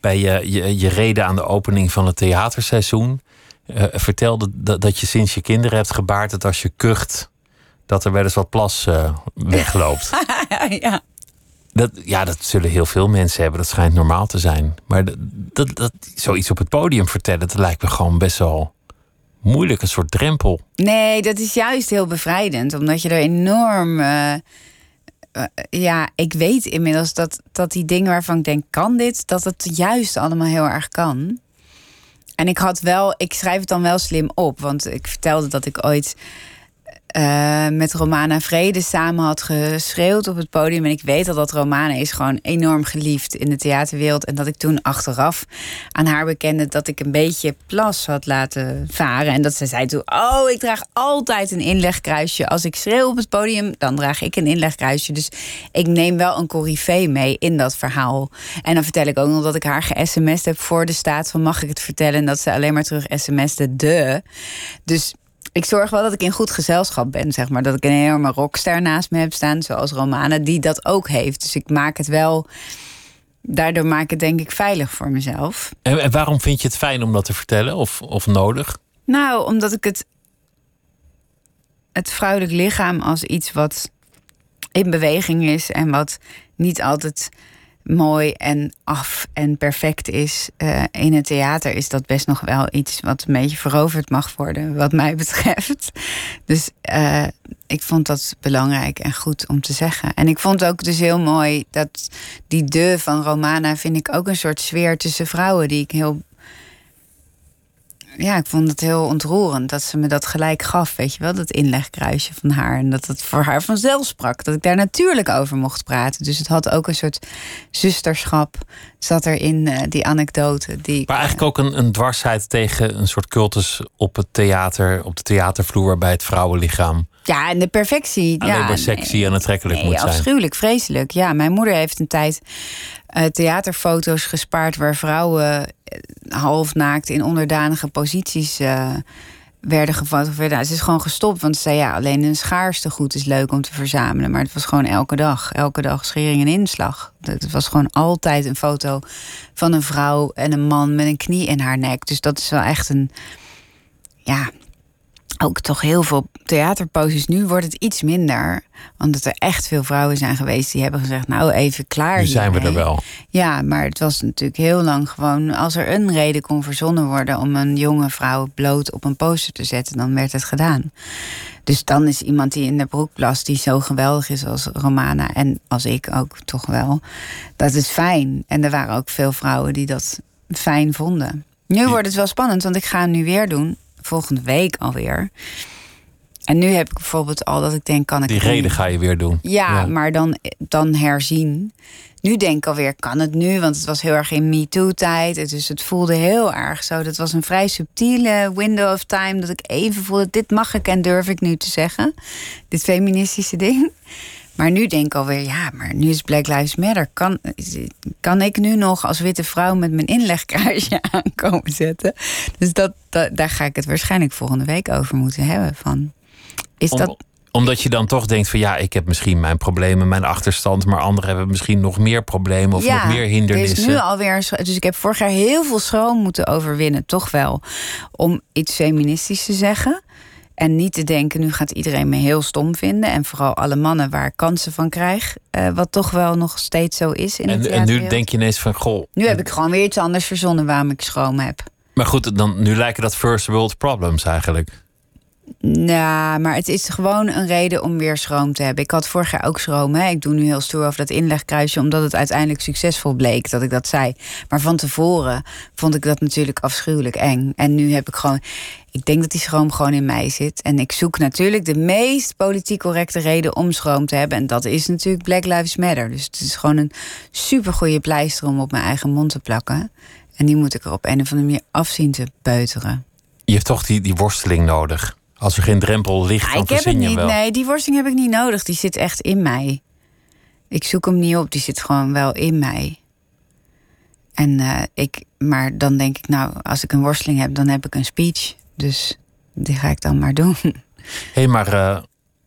Speaker 4: bij je, je, je reden aan de opening van het theaterseizoen. eh, vertelde dat, dat je sinds je kinderen hebt gebaard... dat als je kucht, dat er wel eens wat plas eh, wegloopt.
Speaker 5: ja.
Speaker 4: Dat, ja, dat zullen heel veel mensen hebben. Dat schijnt normaal te zijn. Maar dat, dat, dat, zoiets op het podium vertellen... dat lijkt me gewoon best wel moeilijk. Een soort drempel.
Speaker 5: Nee, dat is juist heel bevrijdend. Omdat je er enorm... eh, eh, ja, ik weet inmiddels dat, dat die dingen waarvan ik denk, kan dit? Dat het juist allemaal heel erg kan. En ik had wel, ik schrijf het dan wel slim op. Want ik vertelde dat ik ooit eh, met Romana Vrede samen had geschreeuwd op het podium. En ik weet al dat Romana is gewoon enorm geliefd in de theaterwereld. En dat ik toen achteraf aan haar bekende dat ik een beetje plas had laten varen. En dat ze zei toen, oh, ik draag altijd een inlegkruisje. Als ik schreeuw op het podium, dan draag ik een inlegkruisje. Dus ik neem wel een corrivee mee in dat verhaal. En dan vertel ik ook nog dat ik haar ge-sms'd heb voor de staat van mag ik het vertellen. En dat ze alleen maar terug sms'de de. Dus ik zorg wel dat ik in goed gezelschap ben, zeg maar. Dat ik een enorme rockster naast me heb staan, zoals Romana, die dat ook heeft. Dus ik maak het wel. Daardoor maak ik het denk ik veilig voor mezelf.
Speaker 4: En, en waarom vind je het fijn om dat te vertellen? Of, of nodig?
Speaker 5: Nou, omdat ik het. Het vrouwelijk lichaam als iets wat in beweging is en wat niet altijd mooi en af en perfect is. Eh, in het theater is dat best nog wel iets wat een beetje veroverd mag worden, wat mij betreft. Dus eh, ik vond dat belangrijk en goed om te zeggen. En ik vond ook dus heel mooi dat die de van Romana vind ik ook een soort sfeer tussen vrouwen die ik heel ja, ik vond het heel ontroerend dat ze me dat gelijk gaf, weet je wel, dat inlegkruisje van haar. En dat het voor haar vanzelf sprak, dat ik daar natuurlijk over mocht praten. Dus het had ook een soort zusterschap, zat er in uh, die anekdote. Die ik,
Speaker 4: Maar eigenlijk ook een, een dwarsheid tegen een soort cultus op het theater, op de theatervloer bij het vrouwenlichaam.
Speaker 5: Ja, en de perfectie.
Speaker 4: Alleen
Speaker 5: ja,
Speaker 4: maar sexy en aantrekkelijk
Speaker 5: nee,
Speaker 4: moet zijn.
Speaker 5: afschuwelijk, vreselijk. Ja, mijn moeder heeft een tijd theaterfoto's gespaard waar vrouwen uh, half naakt in onderdanige posities uh, werden gefotografeerd. Nou, ze is gewoon gestopt, want ze zei ja, alleen een schaarste goed is leuk om te verzamelen. Maar het was gewoon elke dag, elke dag schering en inslag. Het was gewoon altijd een foto van een vrouw en een man met een knie in haar nek. Dus dat is wel echt een, ja, ook toch heel veel theaterposes. Nu wordt het iets minder. Omdat er echt veel vrouwen zijn geweest die hebben gezegd: Nou, even klaar.
Speaker 4: Nu zijn we er wel.
Speaker 5: Ja, maar het was natuurlijk heel lang gewoon. Als er een reden kon verzonnen worden om een jonge vrouw bloot op een poster te zetten, dan werd het gedaan. Dus dan is iemand die in de broek plast, die zo geweldig is als Romana en als ik ook toch wel. Dat is fijn. En er waren ook veel vrouwen die dat fijn vonden. Nu wordt het wel spannend, want ik ga hem nu weer doen volgende week alweer. En nu heb ik bijvoorbeeld al dat ik denk, kan ik...
Speaker 4: Die reden ga je weer doen.
Speaker 5: Ja, maar dan, dan herzien. Nu denk ik alweer, kan het nu? Want het was heel erg in MeToo-tijd. Dus het voelde heel erg zo. Dat was een vrij subtiele window of time. Dat ik even voelde, dit mag ik en durf ik nu te zeggen. Dit feministische ding. Maar nu denk ik alweer, ja, maar nu is Black Lives Matter. Kan, kan ik nu nog als witte vrouw met mijn inlegkruisje aankomen zetten? Dus dat, dat, daar ga ik het waarschijnlijk volgende week over moeten hebben. Van, is
Speaker 4: Om-
Speaker 5: dat
Speaker 4: omdat je dan toch denkt van ja, ik heb misschien mijn problemen, mijn achterstand, maar anderen hebben misschien nog meer problemen of nog meer
Speaker 5: Er is
Speaker 4: hindernissen.
Speaker 5: nu alweer Dus ik heb vorig jaar heel veel schroom moeten overwinnen, toch wel. Om iets feministisch te zeggen. En niet te denken, nu gaat iedereen me heel stom vinden. En vooral alle mannen waar ik kansen van krijg. eh, wat toch wel nog steeds zo is in
Speaker 4: En, en nu denk je ineens van goh.
Speaker 5: Nu heb ik gewoon weer iets anders verzonnen waarom ik schroom heb.
Speaker 4: Maar goed, dan, nu lijken dat first world problems eigenlijk.
Speaker 5: Nou, maar het is gewoon een reden om weer schroom te hebben. Ik had vorig jaar ook schroom. Hè? Ik doe nu heel stoer over dat inlegkruisje, omdat het uiteindelijk succesvol bleek dat ik dat zei. Maar van tevoren vond ik dat natuurlijk afschuwelijk eng. En nu heb ik gewoon. Ik denk dat die schroom gewoon in mij zit. En ik zoek natuurlijk de meest politiek correcte reden om schroom te hebben. En dat is natuurlijk Black Lives Matter. Dus het is gewoon een supergoeie pleister om op mijn eigen mond te plakken. En die moet ik er op een of andere manier afzien te peuteren.
Speaker 4: Je hebt toch die, die worsteling nodig. Als er geen drempel ligt, dan
Speaker 5: ik heb het niet.
Speaker 4: wel.
Speaker 5: Nee, die worsteling heb ik niet nodig. Die zit echt in mij. Ik zoek hem niet op. Die zit gewoon wel in mij. En eh, ik, maar dan denk ik, nou, als ik een worsteling heb, dan heb ik een speech. Dus die ga ik dan maar doen.
Speaker 4: Hé, hey, maar eh,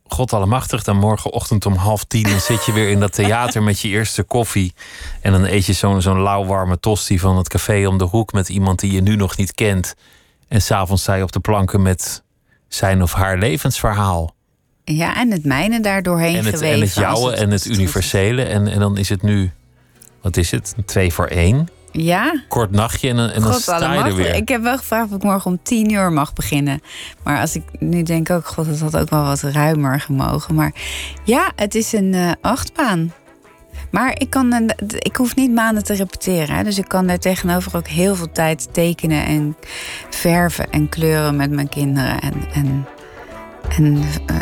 Speaker 4: God allemachtig, dan morgenochtend om half tien... dan zit je weer in dat theater met je eerste koffie... en dan eet je zo'n zo'n lauwwarme tosti van het café om de hoek... met iemand die je nu nog niet kent. En s'avonds sta je op de planken met zijn of haar levensverhaal.
Speaker 5: Ja, en het mijne daar doorheen
Speaker 4: En het,
Speaker 5: geweven.
Speaker 4: en het jouwe en het universele. En, en dan is het nu, wat is het? Een twee voor één.
Speaker 5: Ja,
Speaker 4: Kort nachtje en, en dan sta je er weer.
Speaker 5: Ik heb wel gevraagd of ik morgen om tien uur mag beginnen. Maar als ik nu denk ook, god, het had ook wel wat ruimer gemogen. Maar ja, het is een eh, achtbaan. Maar ik, kan, een- ik hoef niet maanden te repeteren. Hè? Dus ik kan daar tegenover ook heel veel tijd tekenen en verven en kleuren met mijn kinderen. En, en, en eh,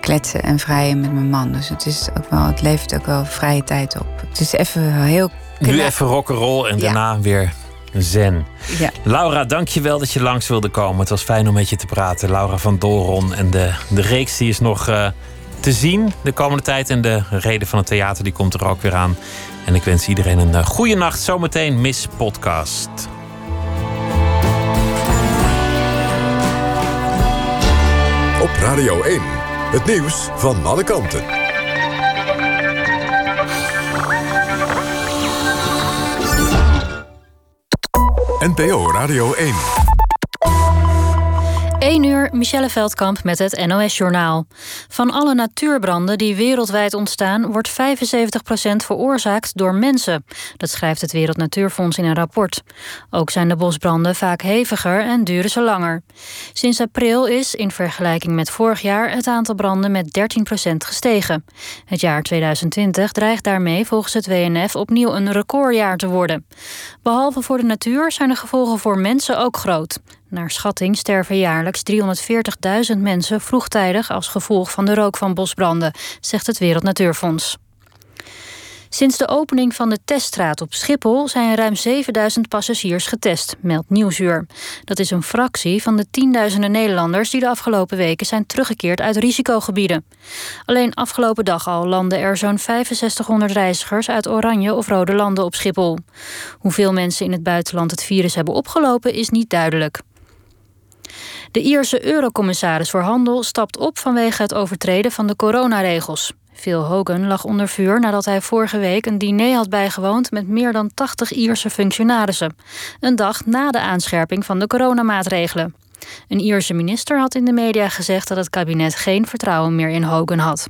Speaker 5: kletsen en vrijen met mijn man. Dus het, is ook wel, het levert ook wel vrije tijd op. Het is even heel...
Speaker 4: Nu even rock'n'roll en
Speaker 5: Ja.
Speaker 4: daarna weer zen.
Speaker 5: Ja.
Speaker 4: Laura, dankjewel dat je langs wilde komen. Het was fijn om met je te praten. Laura van Dolron. En de, de reeks die is nog eh, te zien de komende tijd. En de reden van het theater die komt er ook weer aan. En ik wens iedereen een uh, goede nacht. Zometeen Miss Podcast.
Speaker 2: Op Radio 1. Het nieuws van alle kanten. NPO Radio 1.
Speaker 1: 1 uur, Michelle Veldkamp met het NOS-journaal. Van alle natuurbranden die wereldwijd ontstaan... wordt 75% veroorzaakt door mensen. Dat schrijft het Wereld Natuurfonds in een rapport. Ook zijn de bosbranden vaak heviger en duren ze langer. Sinds april is, in vergelijking met vorig jaar... het aantal branden met 13% gestegen. Het jaar 2020 dreigt daarmee volgens het WNF... opnieuw een recordjaar te worden. Behalve voor de natuur zijn de gevolgen voor mensen ook groot. Naar schatting sterven jaarlijks 340.000 mensen vroegtijdig als gevolg van de rook van bosbranden, zegt het Wereld Natuurfonds. Sinds de opening van de teststraat op Schiphol zijn ruim 7000 passagiers getest, meldt Nieuwsuur. Dat is een fractie van de tienduizenden Nederlanders die de afgelopen weken zijn teruggekeerd uit risicogebieden. Alleen afgelopen dag al landen er zo'n 6500 reizigers uit oranje of rode landen op Schiphol. Hoeveel mensen in het buitenland het virus hebben opgelopen is niet duidelijk. De Ierse eurocommissaris voor Handel stapt op vanwege het overtreden van de coronaregels. Phil Hogan lag onder vuur nadat hij vorige week een diner had bijgewoond met meer dan 80 Ierse functionarissen. Een dag na de aanscherping van de coronamaatregelen. Een Ierse minister had in de media gezegd dat het kabinet geen vertrouwen meer in Hogan had.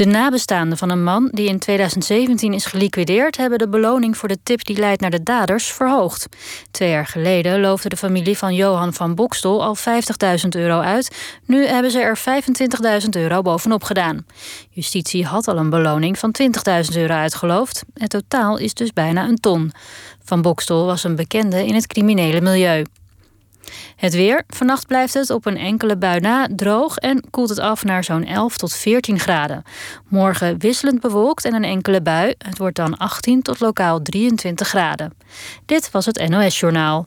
Speaker 1: De nabestaanden van een man die in 2017 is geliquideerd, hebben de beloning voor de tip die leidt naar de daders verhoogd. Twee jaar geleden loofde de familie van Johan van Bokstel al 50.000 euro uit. Nu hebben ze er 25.000 euro bovenop gedaan. Justitie had al een beloning van 20.000 euro uitgeloofd. Het totaal is dus bijna een ton. Van Bokstel was een bekende in het criminele milieu. Het weer. Vannacht blijft het op een enkele bui na droog en koelt het af naar zo'n 11 tot 14 graden. Morgen wisselend bewolkt en een enkele bui. Het wordt dan 18 tot lokaal 23 graden. Dit was het NOS Journaal.